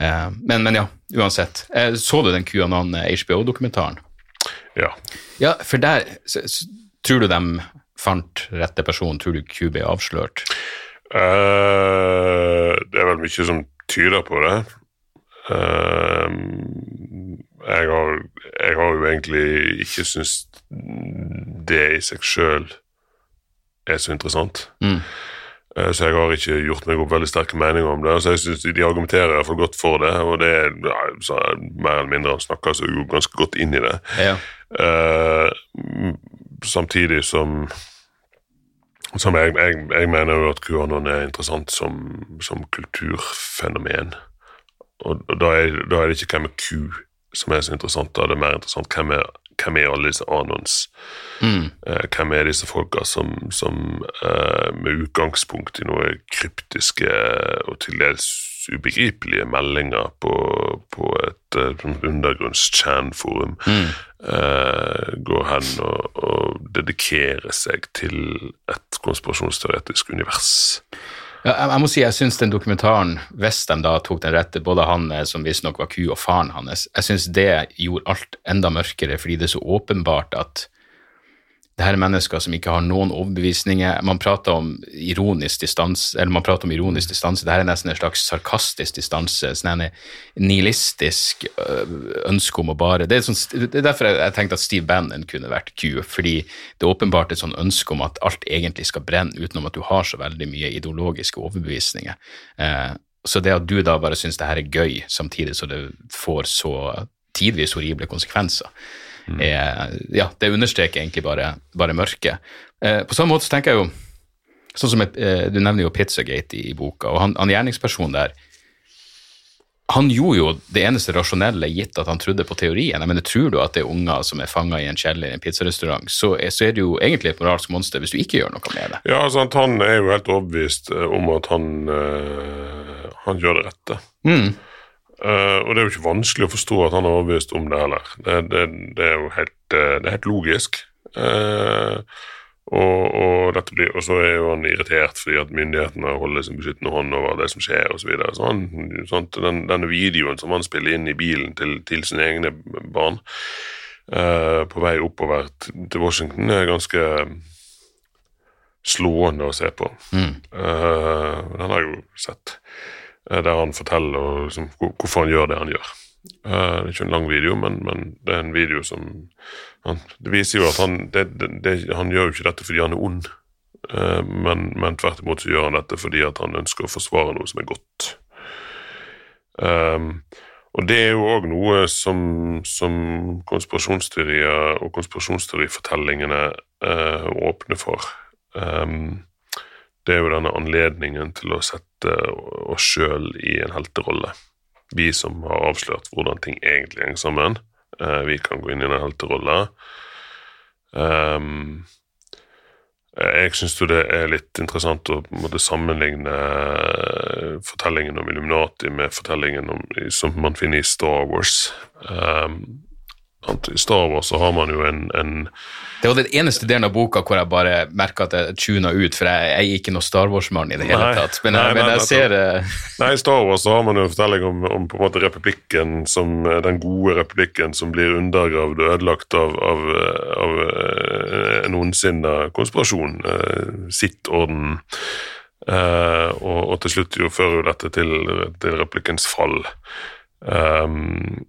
Uh, men, men, ja, uansett. Uh, så du den QAnon HBO-dokumentaren? Ja. Ja, For der Tror du de fant rette person? Tror du Q ble avslørt? det er vel mye som tyder på det. Jeg, har, jeg har jo egentlig ikke syntes det i seg sjøl er så interessant. Mm. Eh, Så jeg har ikke gjort meg opp veldig sterke meninger om det. Så jeg synes De argumenterer i hvert fall godt for det, og det er ja, mer eller mindre han snakker seg ganske godt inn i det. Ja. Uh, samtidig som som jeg, jeg, jeg mener jo at QAnon er interessant som, som kulturfenomen. Og, og da, er, da er det ikke hvem er Q som er så interessant, da er det mer interessant hvem er, hvem er alle disse anons. Mm. Eh, hvem er disse folka som, som eh, med utgangspunkt i noe kryptiske og til dels ubegripelige meldinger på, på et uh, undergrunns-chan-forum eh, går hen og, og dedikerer seg til et konspirasjonsteoretisk univers. Ja, jeg, jeg må si jeg syns den dokumentaren, hvis de da tok den rette, både han eh, som visstnok var ku, og faren hans, jeg syns det gjorde alt enda mørkere, fordi det er så åpenbart at det her er mennesker som ikke har noen overbevisninger. Man prater om ironisk distanse, eller man prater om ironisk distanse. Det her er nesten en slags sarkastisk distanse, sånn en nihilistisk øh, ønske om å bare Det er, sånn, det er derfor jeg tenkte at Steve Bannon kunne vært Q, fordi det er åpenbart et sånn ønske om at alt egentlig skal brenne, utenom at du har så veldig mye ideologiske overbevisninger. Eh, så det at du da bare syns det her er gøy, samtidig så det får så tidvis horrible konsekvenser, er, ja, det understreker egentlig bare, bare mørket. Eh, på samme måte så tenker jeg jo Sånn som eh, Du nevner jo Pizzagate i, i boka, og han, han gjerningspersonen der han gjorde jo det eneste rasjonelle, gitt at han trodde på teorien. Jeg mener, Tror du at det er unger som er fanga i en kjeller i en pizzarestaurant, så så er det jo egentlig et moralsk monster hvis du ikke gjør noe med det. Ja, sant, Han er jo helt overbevist eh, om at han, øh, han gjør det rette. Mm. Eh, og det er jo ikke vanskelig å forstå at han er overbevist om det heller. Det, det, det er jo helt, eh, det er helt logisk. Uh, og, og, blir, og så er jo han irritert fordi at myndighetene holder sin beskyttende hånd over det som skjer osv. Så videre. så han, sånt, den, denne videoen som han spiller inn i bilen til, til sine egne barn uh, på vei oppover til Washington, er ganske slående å se på. Mm. Uh, den har jeg jo sett. Eh, der han forteller liksom, hvorfor han gjør det han gjør. Eh, det er ikke en lang video, men, men det er en video som han, Det viser jo at han det, det, Han gjør jo ikke dette fordi han er ond, eh, men, men tvert imot så gjør han dette fordi at han ønsker å forsvare noe som er godt. Um, og det er jo òg noe som, som konspirasjonsteorier og konspirasjonsteorifortellingene uh, åpner for. Um, det er jo denne anledningen til å sette oss sjøl i en helterolle. Vi som har avslørt hvordan ting egentlig henger sammen, eh, vi kan gå inn i den helterolle. Um, jeg syns det er litt interessant å en måte, sammenligne eh, fortellingen om Illuminati med fortellingen om, som man finner i Star Wars. Um, I Star Wars så har man jo en, en Det var den eneste delen av boka hvor jeg bare merka at jeg tuna ut, for jeg, jeg er ikke noe Star Wars-mann i det hele Nei. tatt. Men, Nei, jeg, men nei, jeg ser eh, Nei, I Star Wars så har man jo en fortelling om, om på en måte republikken som den gode republikken som blir undergravd og ødelagt av, av, av eh, en ondsinna konspirasjon. eh, Sitt orden. Eh, og, og til slutt jo fører jo dette til, til republikkens fall. Um,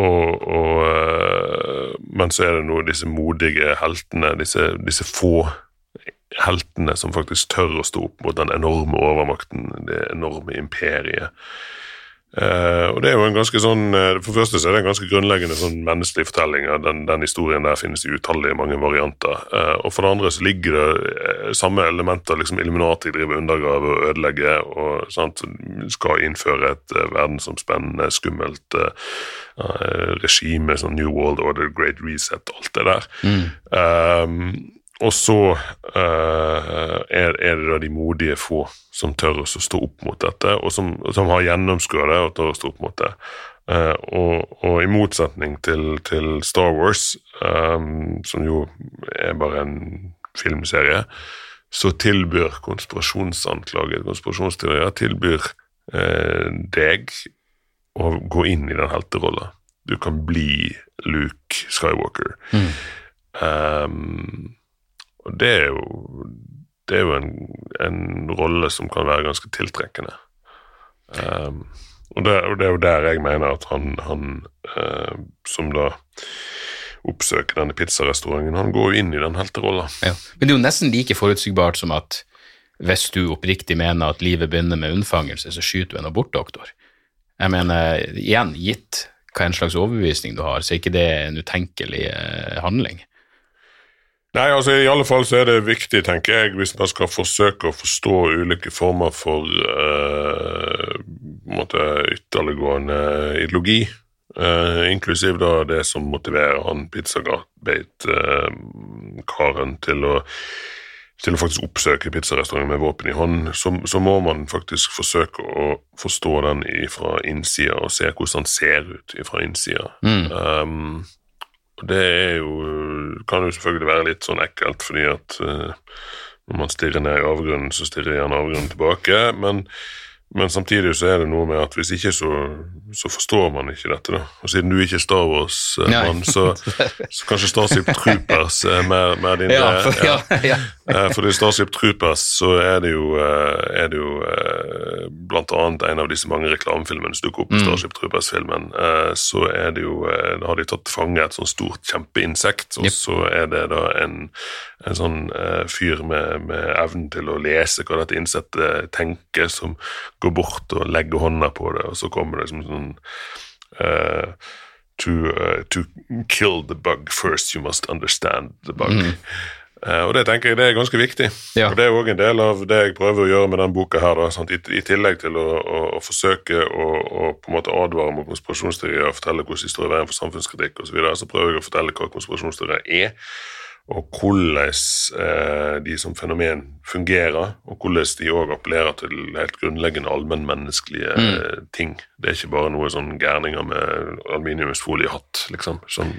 og, og, eh, men så er det nå disse modige heltene, disse, disse få heltene som faktisk tør å stå opp mot den enorme overmakten, det enorme imperiet. Eh, og det er jo en ganske sånn uh, For første så er det en ganske grunnleggende sånn menneskelig fortelling. Ja. Den, den historien der finnes i utallige mange varianter. Uh, og for det andre så ligger det samme elementer. liksom Illuminati driver undergrave og ødelegger og sant, skal innføre et verdensomspennende, skummelt regime, sånn New World Order, Great Reset, alt det der. Um, og så uh, er, er det da de modige få som tør å stå opp mot dette, og som, som har gjennomskua det og tør å stå opp mot det. Uh, og, og i motsetning til, til Star Wars, um, som jo er bare en filmserie, så tilbyr konspirasjonsanklaget, konspirasjonsteorier, tilbyr uh, deg å gå inn i den helterolla. Du kan bli Luke Skywalker. Um, og det er jo, det er jo en, en rolle som kan være ganske tiltrekkende. Um, Og det, og det er jo der jeg mener at han, han uh, som da oppsøker denne pizzarestauranten, han går jo inn i den helterolla. Ja. Men det er jo nesten like forutsigbart som at hvis du oppriktig mener at livet begynner med unnfangelse, så skyter du en abortdoktor. Jeg mener, igjen, gitt hva en slags overbevisning du har, så er ikke det en utenkelig eh, handling. Nei, altså I alle fall så er det viktig, tenker jeg, hvis man skal forsøke å forstå ulike former for uh, måte, ytterliggående ideologi, uh, inklusiv da det som motiverer han pizzagate-karen uh, til til å faktisk oppsøke pizzarestauranten med våpen i hånd, så, så, må man faktisk forsøke å forstå den fra innsida og se hvordan den ser ut fra innsida. Mm. Um, det er jo, kan jo selvfølgelig være litt sånn ekkelt, fordi at uh, når man stirrer ned i avgrunnen, så stirrer gjerne avgrunnen tilbake. Men, men, samtidig så er det noe med at hvis ikke, så, så forstår man ikke dette. da. Og siden du ikke er Star Wars-mann, så, [LAUGHS] så, kanskje Starship Troopers er mer, mer din [LAUGHS] ja, for, ja, ja. [LAUGHS] Eh, Fordi Starship Troopers så er det jo, eh, er det jo blant annet en av disse mange reklamefilmene som dukker opp i mm. Starship Troopers-filmen, eh, så er det jo eh, Da har de tatt fange et sånt stort kjempeinsekt, og så er det da en, en sånn uh, fyr med, med, evnen til å lese hva dette insektet tenker, som går bort og legger hånda på det, og så kommer det som sånn uh, to, uh, to, kill the bug first, you must understand the bug. Mm. Uh, og Det tenker jeg det er ganske viktig. Ja. og Det er òg en del av det jeg prøver å gjøre med denne boka. her, da, I, I, tillegg til å, å, å forsøke å, å, på en måte advare mot konspirasjonsteorier og fortelle hvordan de står i veien for samfunnskritikk osv., så, videre, så prøver jeg å fortelle hva konspirasjonsteorier er, og hvordan eh, de som fenomen fungerer, og hvordan de òg appellerer til helt grunnleggende allmennmenneskelige mm. ting. Det er ikke bare noe sånn gærninger med aluminiumsfoliehatt, liksom. Sånn,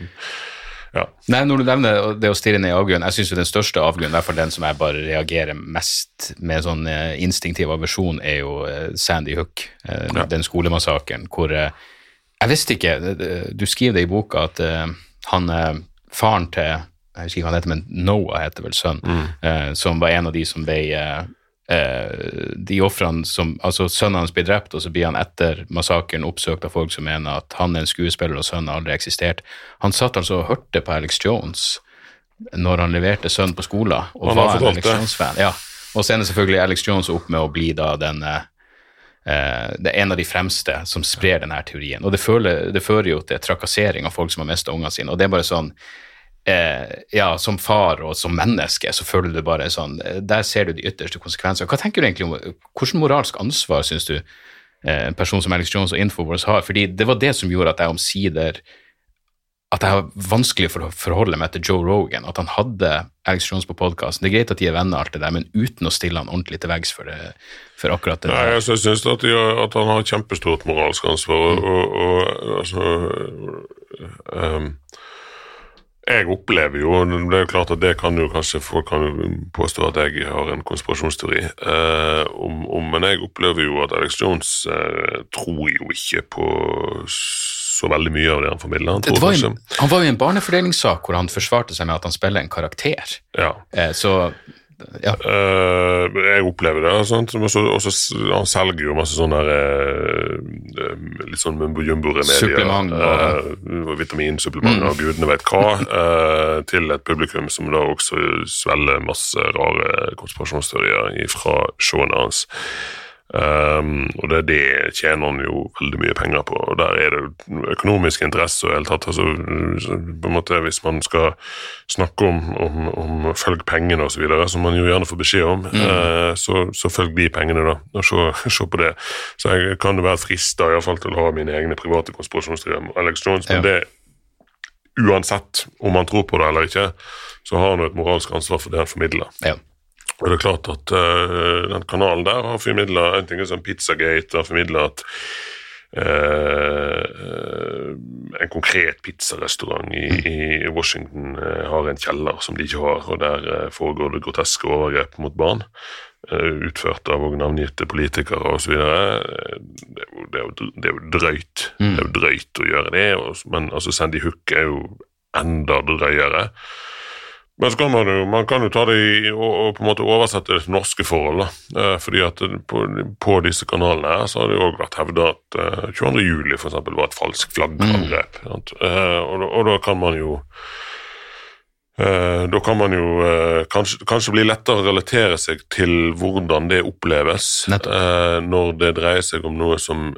ja. Nei, Når du nevner det å stirre ned i avgrunnen, jeg syns den største avgrunnen, i hvert fall den som jeg bare reagerer mest med sånn eh, instinktiv aversjon, er jo eh, Sandy Hook, eh, ja. den skolemassakren hvor Jeg visste ikke Du skriver det i boka at han faren til jeg husker ikke hva han heter, men Noah heter vel sønnen, mm. som var en av de som ble eh, de ofrene som Altså, sønnen hans blir drept, og så blir han etter massakren oppsøkt av folk som mener at han er en skuespiller og sønnen aldri eksistert. Han satt altså og hørte på Alex Jones når han leverte sønnen på skolen, og var en Alex Jones-fan. Ja. Og så ender selvfølgelig Alex Jones opp med å bli da den eh, det er en av de fremste som sprer denne teorien. Og det, føler, det fører jo til trakassering av folk som har mista ungene sine. Og det er bare sånn eh, ja, som far og som menneske, så føler du bare sånn eh, Der ser du de ytterste konsekvenser. Hva tenker du egentlig om Hvilket moralsk ansvar syns du eh, en person som Alex Jones og Infowars har? Fordi det var det som gjorde at jeg omsider at jeg har vanskelig for å forholde meg til Joe Rogan, at han hadde Alex Jones på podkasten. Det er greit at de er venner, alt det der, men uten å stille han ordentlig til veggs for, for, akkurat det. Nei, jeg syns at, at, han har kjempestort moralsk ansvar, og, og, og altså um, jeg opplever jo Det er jo klart at det kan jo kanskje folk kan påstå at jeg har en konspirasjonsteori eh, om, om, men jeg opplever jo at Alex Jones eh, tror jo ikke på så veldig mye av det han formidler. Han, var jo, han var jo i en barnefordelingssak hvor han forsvarte seg med at han spiller en karakter. Ja. Eh, så ja. Uh, jeg opplever det. Sånt. Også, også, han selger jo masse sånne uh, litt sånn mumbo-jumbo-remedier. Supplement. Og... Uh, Vitaminsupplement mm. og gudene vet hva. til et publikum som da også svelger masse rare konspirasjonsteorier fra showene hans. Um, og det, det tjener han jo veldig mye penger på. og Der er det økonomisk interesse og helt tatt. Altså, på en måte Hvis man skal snakke om, om, om følg pengene osv., som man jo gjerne får beskjed om, mm. uh, så, så, følg de pengene, da. Og se, [LAUGHS] se, på det. Så jeg kan jo være frista til å ha mine egne private konspirasjonsteorier om Alex Jones, men ja. det uansett om man tror på det eller ikke, så har han jo et moralsk ansvar for det han formidler. Ja. Og det er klart at uh, den kanalen der har formidla en ting som Pizzagate har formidla at uh, en konkret pizzarestaurant i, i Washington uh, har en kjeller som de ikke har, og der foregår det groteske overgrep mot barn. Utført av navngitte politikere osv. Det, det, er jo, det er jo drøyt. Mm. Det er jo drøyt å gjøre det, men altså Sandy Hook er jo enda drøyere. Men så kan man jo, man kan jo ta det i, og, og på en måte oversette det til norske forhold. da. Eh, fordi at på, på disse kanalene her så har det jo også vært hevda at 22. juli for eksempel, var et falskt flaggangrep. Mm. Eh, og, og da kan man jo da kan man jo eh, kanskje, kanskje bli lettere å relatere seg til hvordan det oppleves Nettopp. eh, når det dreier seg om noe som,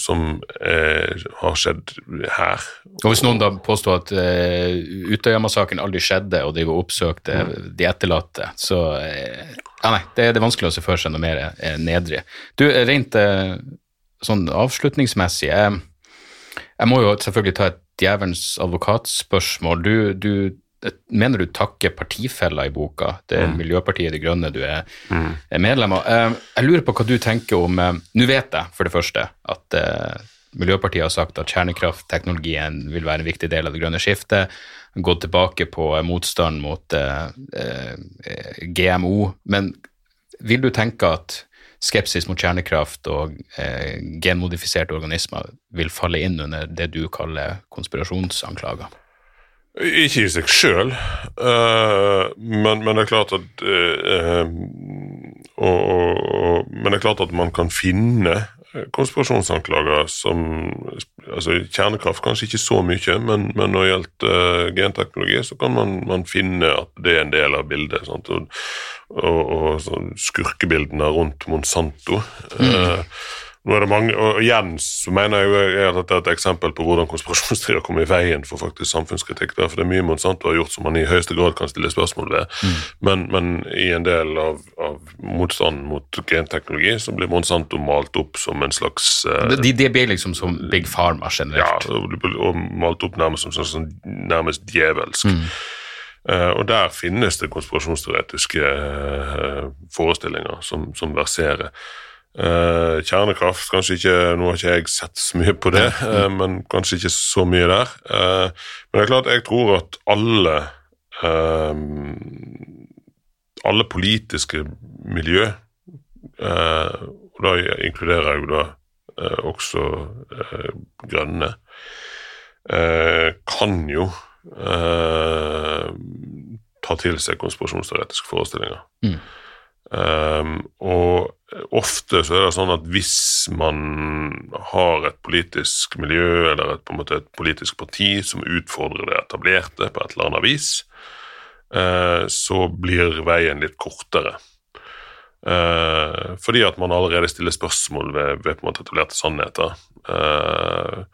som er, har skjedd her. Og hvis noen da påstår at uh, Utøya-massakren aldri skjedde, og de oppsøkte de etterlatte, så uh, Ja, nei, det, det er vanskelig å se for seg noe mer uh, nedrig. Du, eh, rent uh, sånn avslutningsmessig jeg, jeg må jo selvfølgelig ta et djevelens advokatspørsmål. Du, du mener du takker partifeller i boka. Det er Miljøpartiet De Grønne du er, er medlem av. Eh, Jeg lurer på hva du tenker om eh, Nå vet jeg for det første at eh, Miljøpartiet har sagt at kjernekraftteknologien vil være en viktig del av det grønne skiftet. Gått tilbake på motstand mot GMO. Men vil du tenke at skepsis mot kjernekraft og eh, genmodifiserte organismer vil falle inn under det du kaller konspirasjonsanklager? Ikke i seg sjøl, men, men det er klart at eh, og, og, og, Men det er klart at man kan finne konspirasjonsanklager som altså Kjernekraft kanskje ikke så mye, men, men når det gjelder eh, genteknologi, så kan man, man finne at det er en del av bildet. Sant? Og, og, og skurkebildene rundt Monsanto. eh, nå er det mange, og igjen så mener jeg at dette er et eksempel på hvordan konspirasjonsteorier kommer i veien for faktisk samfunnskritikk. Der, for det er mye Monsanto har gjort som man i høyeste grad kan stille spørsmål ved. Men, men i en del av, av motstanden mot genteknologi så blir Monsanto malt opp som en slags eh, De, de blir liksom som Big Pharma ja, generelt. og, og malt opp nærmest som sånn, sånn, nærmest djevelsk. Eh, og der finnes det konspirasjonsteoretiske uh, forestillinger som, som verserer. Eh, kjernekraft, kanskje ikke Nå har ikke jeg sett så mye på det, uh, men kanskje ikke så mye der. Uh, men det er klart, jeg tror at alle alle politiske miljø, og da inkluderer jeg jo da også grønne, kan jo ta til seg konspirasjonsteoretiske forestillinger. Um, og ofte så er det sånn at hvis man har et politisk miljø eller et, på en måte et politisk parti som utfordrer det etablerte på et eller annet vis, uh, så blir veien litt kortere. Uh, fordi at man allerede stiller spørsmål ved, ved på en måte etablerte sannheter. Eh,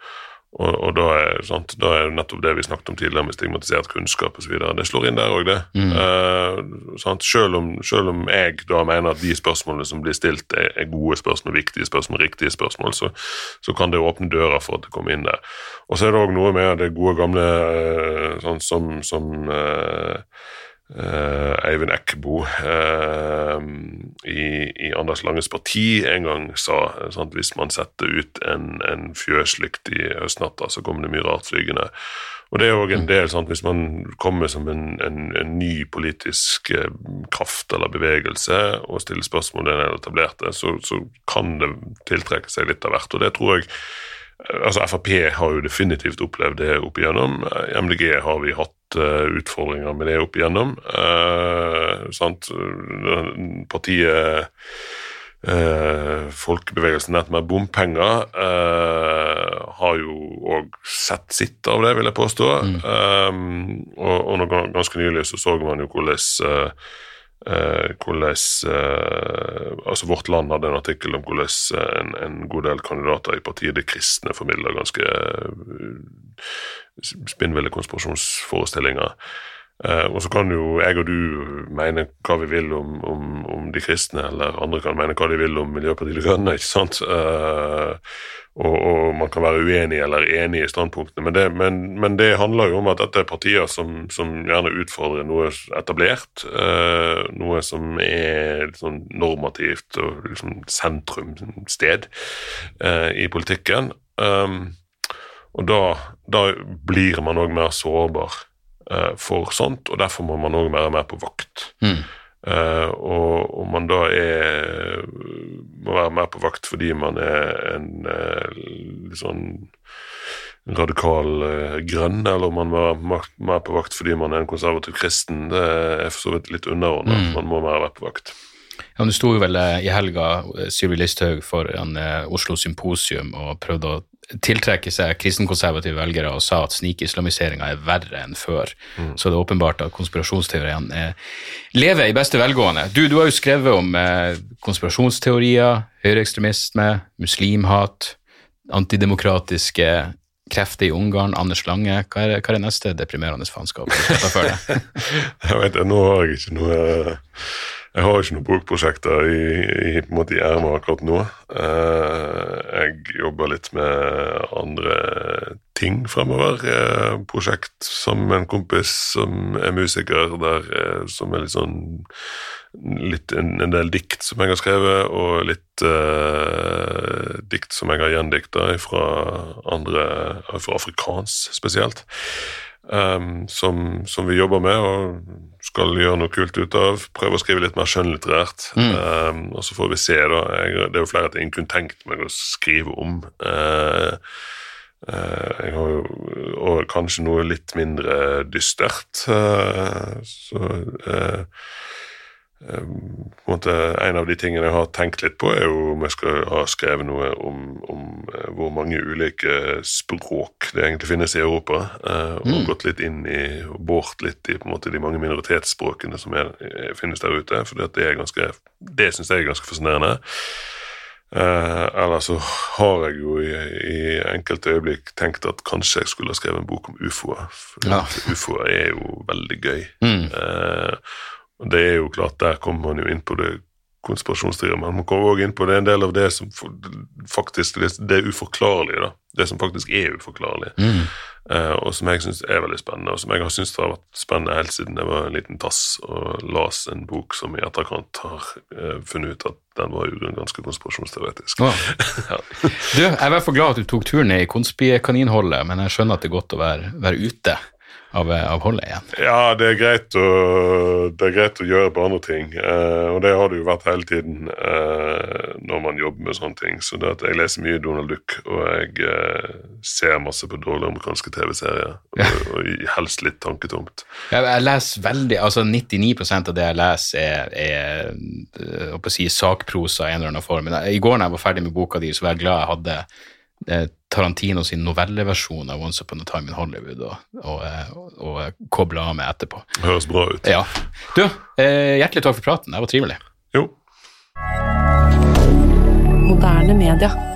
og, og da, er, sant, da er nettopp det vi snakket om tidligere med stigmatisert kunnskap osv. Det slår inn der òg, det. Eh, sant? Selv, om, selv om jeg da mener at de spørsmålene som blir stilt, er, er gode spørsmål, viktige spørsmål, riktige spørsmål, så, så kan det åpne døra for at det kommer inn der. Og så er det òg noe med det gode gamle eh, sånn som, som eh, eh, Eivind Eckbo eh, i, i Anders Langes parti en gang sa at hvis man setter ut en, en fjøslykt i høstnatta, så kommer det mye rart flygende. Og det er òg en del, sant, hvis man kommer som en, en, en ny politisk eh, kraft eller bevegelse og stiller spørsmål ved den etablerte, så, så kan det tiltrekke seg litt av hvert. Og det tror jeg Altså Frp har jo definitivt opplevd det opp igjennom. I MDG har vi hatt eh, utfordringer med det opp igjennom. Eh, sant? Partiet eh, Folkebevegelsen nett med bompenger eh, har jo òg sett sitt av det, vil jeg påstå. Eh, og, og nå ganske nylig så så man jo hvordan eh, hvordan eh, altså Vårt Land hadde en artikkel om hvordan eh, en, en god del kandidater i partiet Det kristne formidler ganske eh, spinnville konspirasjonsforestillinger. Eh, og så kan jo jeg og du mene hva vi vil om, om, om de kristne, eller andre kan mene hva de vil om Miljøpartiet De Grønne, [LAUGHS] ikke sant? Eh, og, og man kan være uenig eller enig i standpunktene, men det, men, men det handler jo om at dette er partier som, som gjerne utfordrer noe etablert, eh, noe som er sånn normativt og liksom sentrumssted i politikken. Og da, da blir man òg mer sårbar for sånt, og derfor må man òg være mer på vakt. Eh, og om man da er må være mer på vakt fordi man er en uh, litt sånn radikal uh, grønn, eller om man må være mer på vakt fordi man er en konservativ kristen, det er for så vidt litt underordna. Mm. Man må mer være på vakt. Ja, du sto jo vel i helga Sylvi Listhaug foran Oslo Symposium og prøvde å tiltrekke seg kristenkonservative velgere og sa at snikislamiseringa er verre enn før. Mm. Så det er åpenbart at konspirasjonsteoriene lever i beste velgående. Du, du har jo skrevet om eh, konspirasjonsteorier, høyreekstremisme, muslimhat, antidemokratiske krefter i Ungarn, Anders Lange. Hva er, hva er det neste deprimerende faenskap? [LAUGHS] nå har jeg ikke noe jeg har ikke noen bokprosjekter i, i, på en måte i ermet akkurat nå. Uh, jeg jobber litt med andre ting fremover. Uh, prosjekt som en kompis som er musiker, der, uh, som er litt sånn litt en, en, del dikt som jeg har skrevet, og litt dikt som jeg har gjendikta fra andre, fra afrikansk spesielt um, som, som, vi jobber med og skal gjøre noe kult ut av. Prøve å skrive litt mer skjønnlitterært. Mm. Um, og så får vi se, da. Jeg, det er jo flere ting jeg kunne tenkt meg å skrive om. Uh, uh, jo og kanskje noe litt mindre dystert. Uh, så På en, måte, en av de tingene jeg har tenkt litt på, er jo om jeg skal ha skrevet noe om, om uh, hvor mange ulike språk det egentlig finnes i Europa. Uh, og mm. gått litt inn i og båret litt i på en måte, de mange minoritetsspråkene som er, finnes der ute. For det, er ganske, det syns jeg er ganske fascinerende. Uh, eller så har jeg jo i, i, enkelte øyeblikk tenkt at kanskje jeg skulle ha skrevet en bok om ufoer. For ja. ufoer er jo veldig gøy. Mm. Uh, Det er jo klart, der kommer man jo inn på det konspirasjonsteorier, men man kommer òg inn på det en del av det som faktisk det er uforklarlige, da. Det som faktisk er uforklarlig, mm. eh, og som jeg syns er veldig spennende, og som jeg har syntes har vært spennende helt siden jeg var en liten tass og las en bok som i etterkant har eh, funnet ut at den var jo ganske konspirasjonsteoretisk. [LAUGHS] Ja. Du, jeg er i hvert fall glad at du tok turen i konspikaninholdet, men jeg skjønner at det er godt å være, være ute av, av holdet igjen? Ja, det er, greit å, det er greit å gjøre på andre ting. eh, og det har det jo vært hele tiden eh, når man jobber med sånne ting. Så det at jeg leser mye Donald Duck, og jeg eh, ser masse på dårlige amerikanske TV-serier. Ja. Og, og, helst litt tanketomt. Jeg, jeg leser veldig, altså 99% av det jeg leser, er, er å si, sakprosa i en eller annen form. Men I går da jeg var ferdig med boka di, så var jeg glad jeg hadde Tarantino sin novelleversjon av Once Upon a Time in Hollywood og, og, og, og koble av med etterpå. Høres bra ut. Ja. Du, eh, hjertelig takk for praten. Det var trivelig. Jo. Moderne media.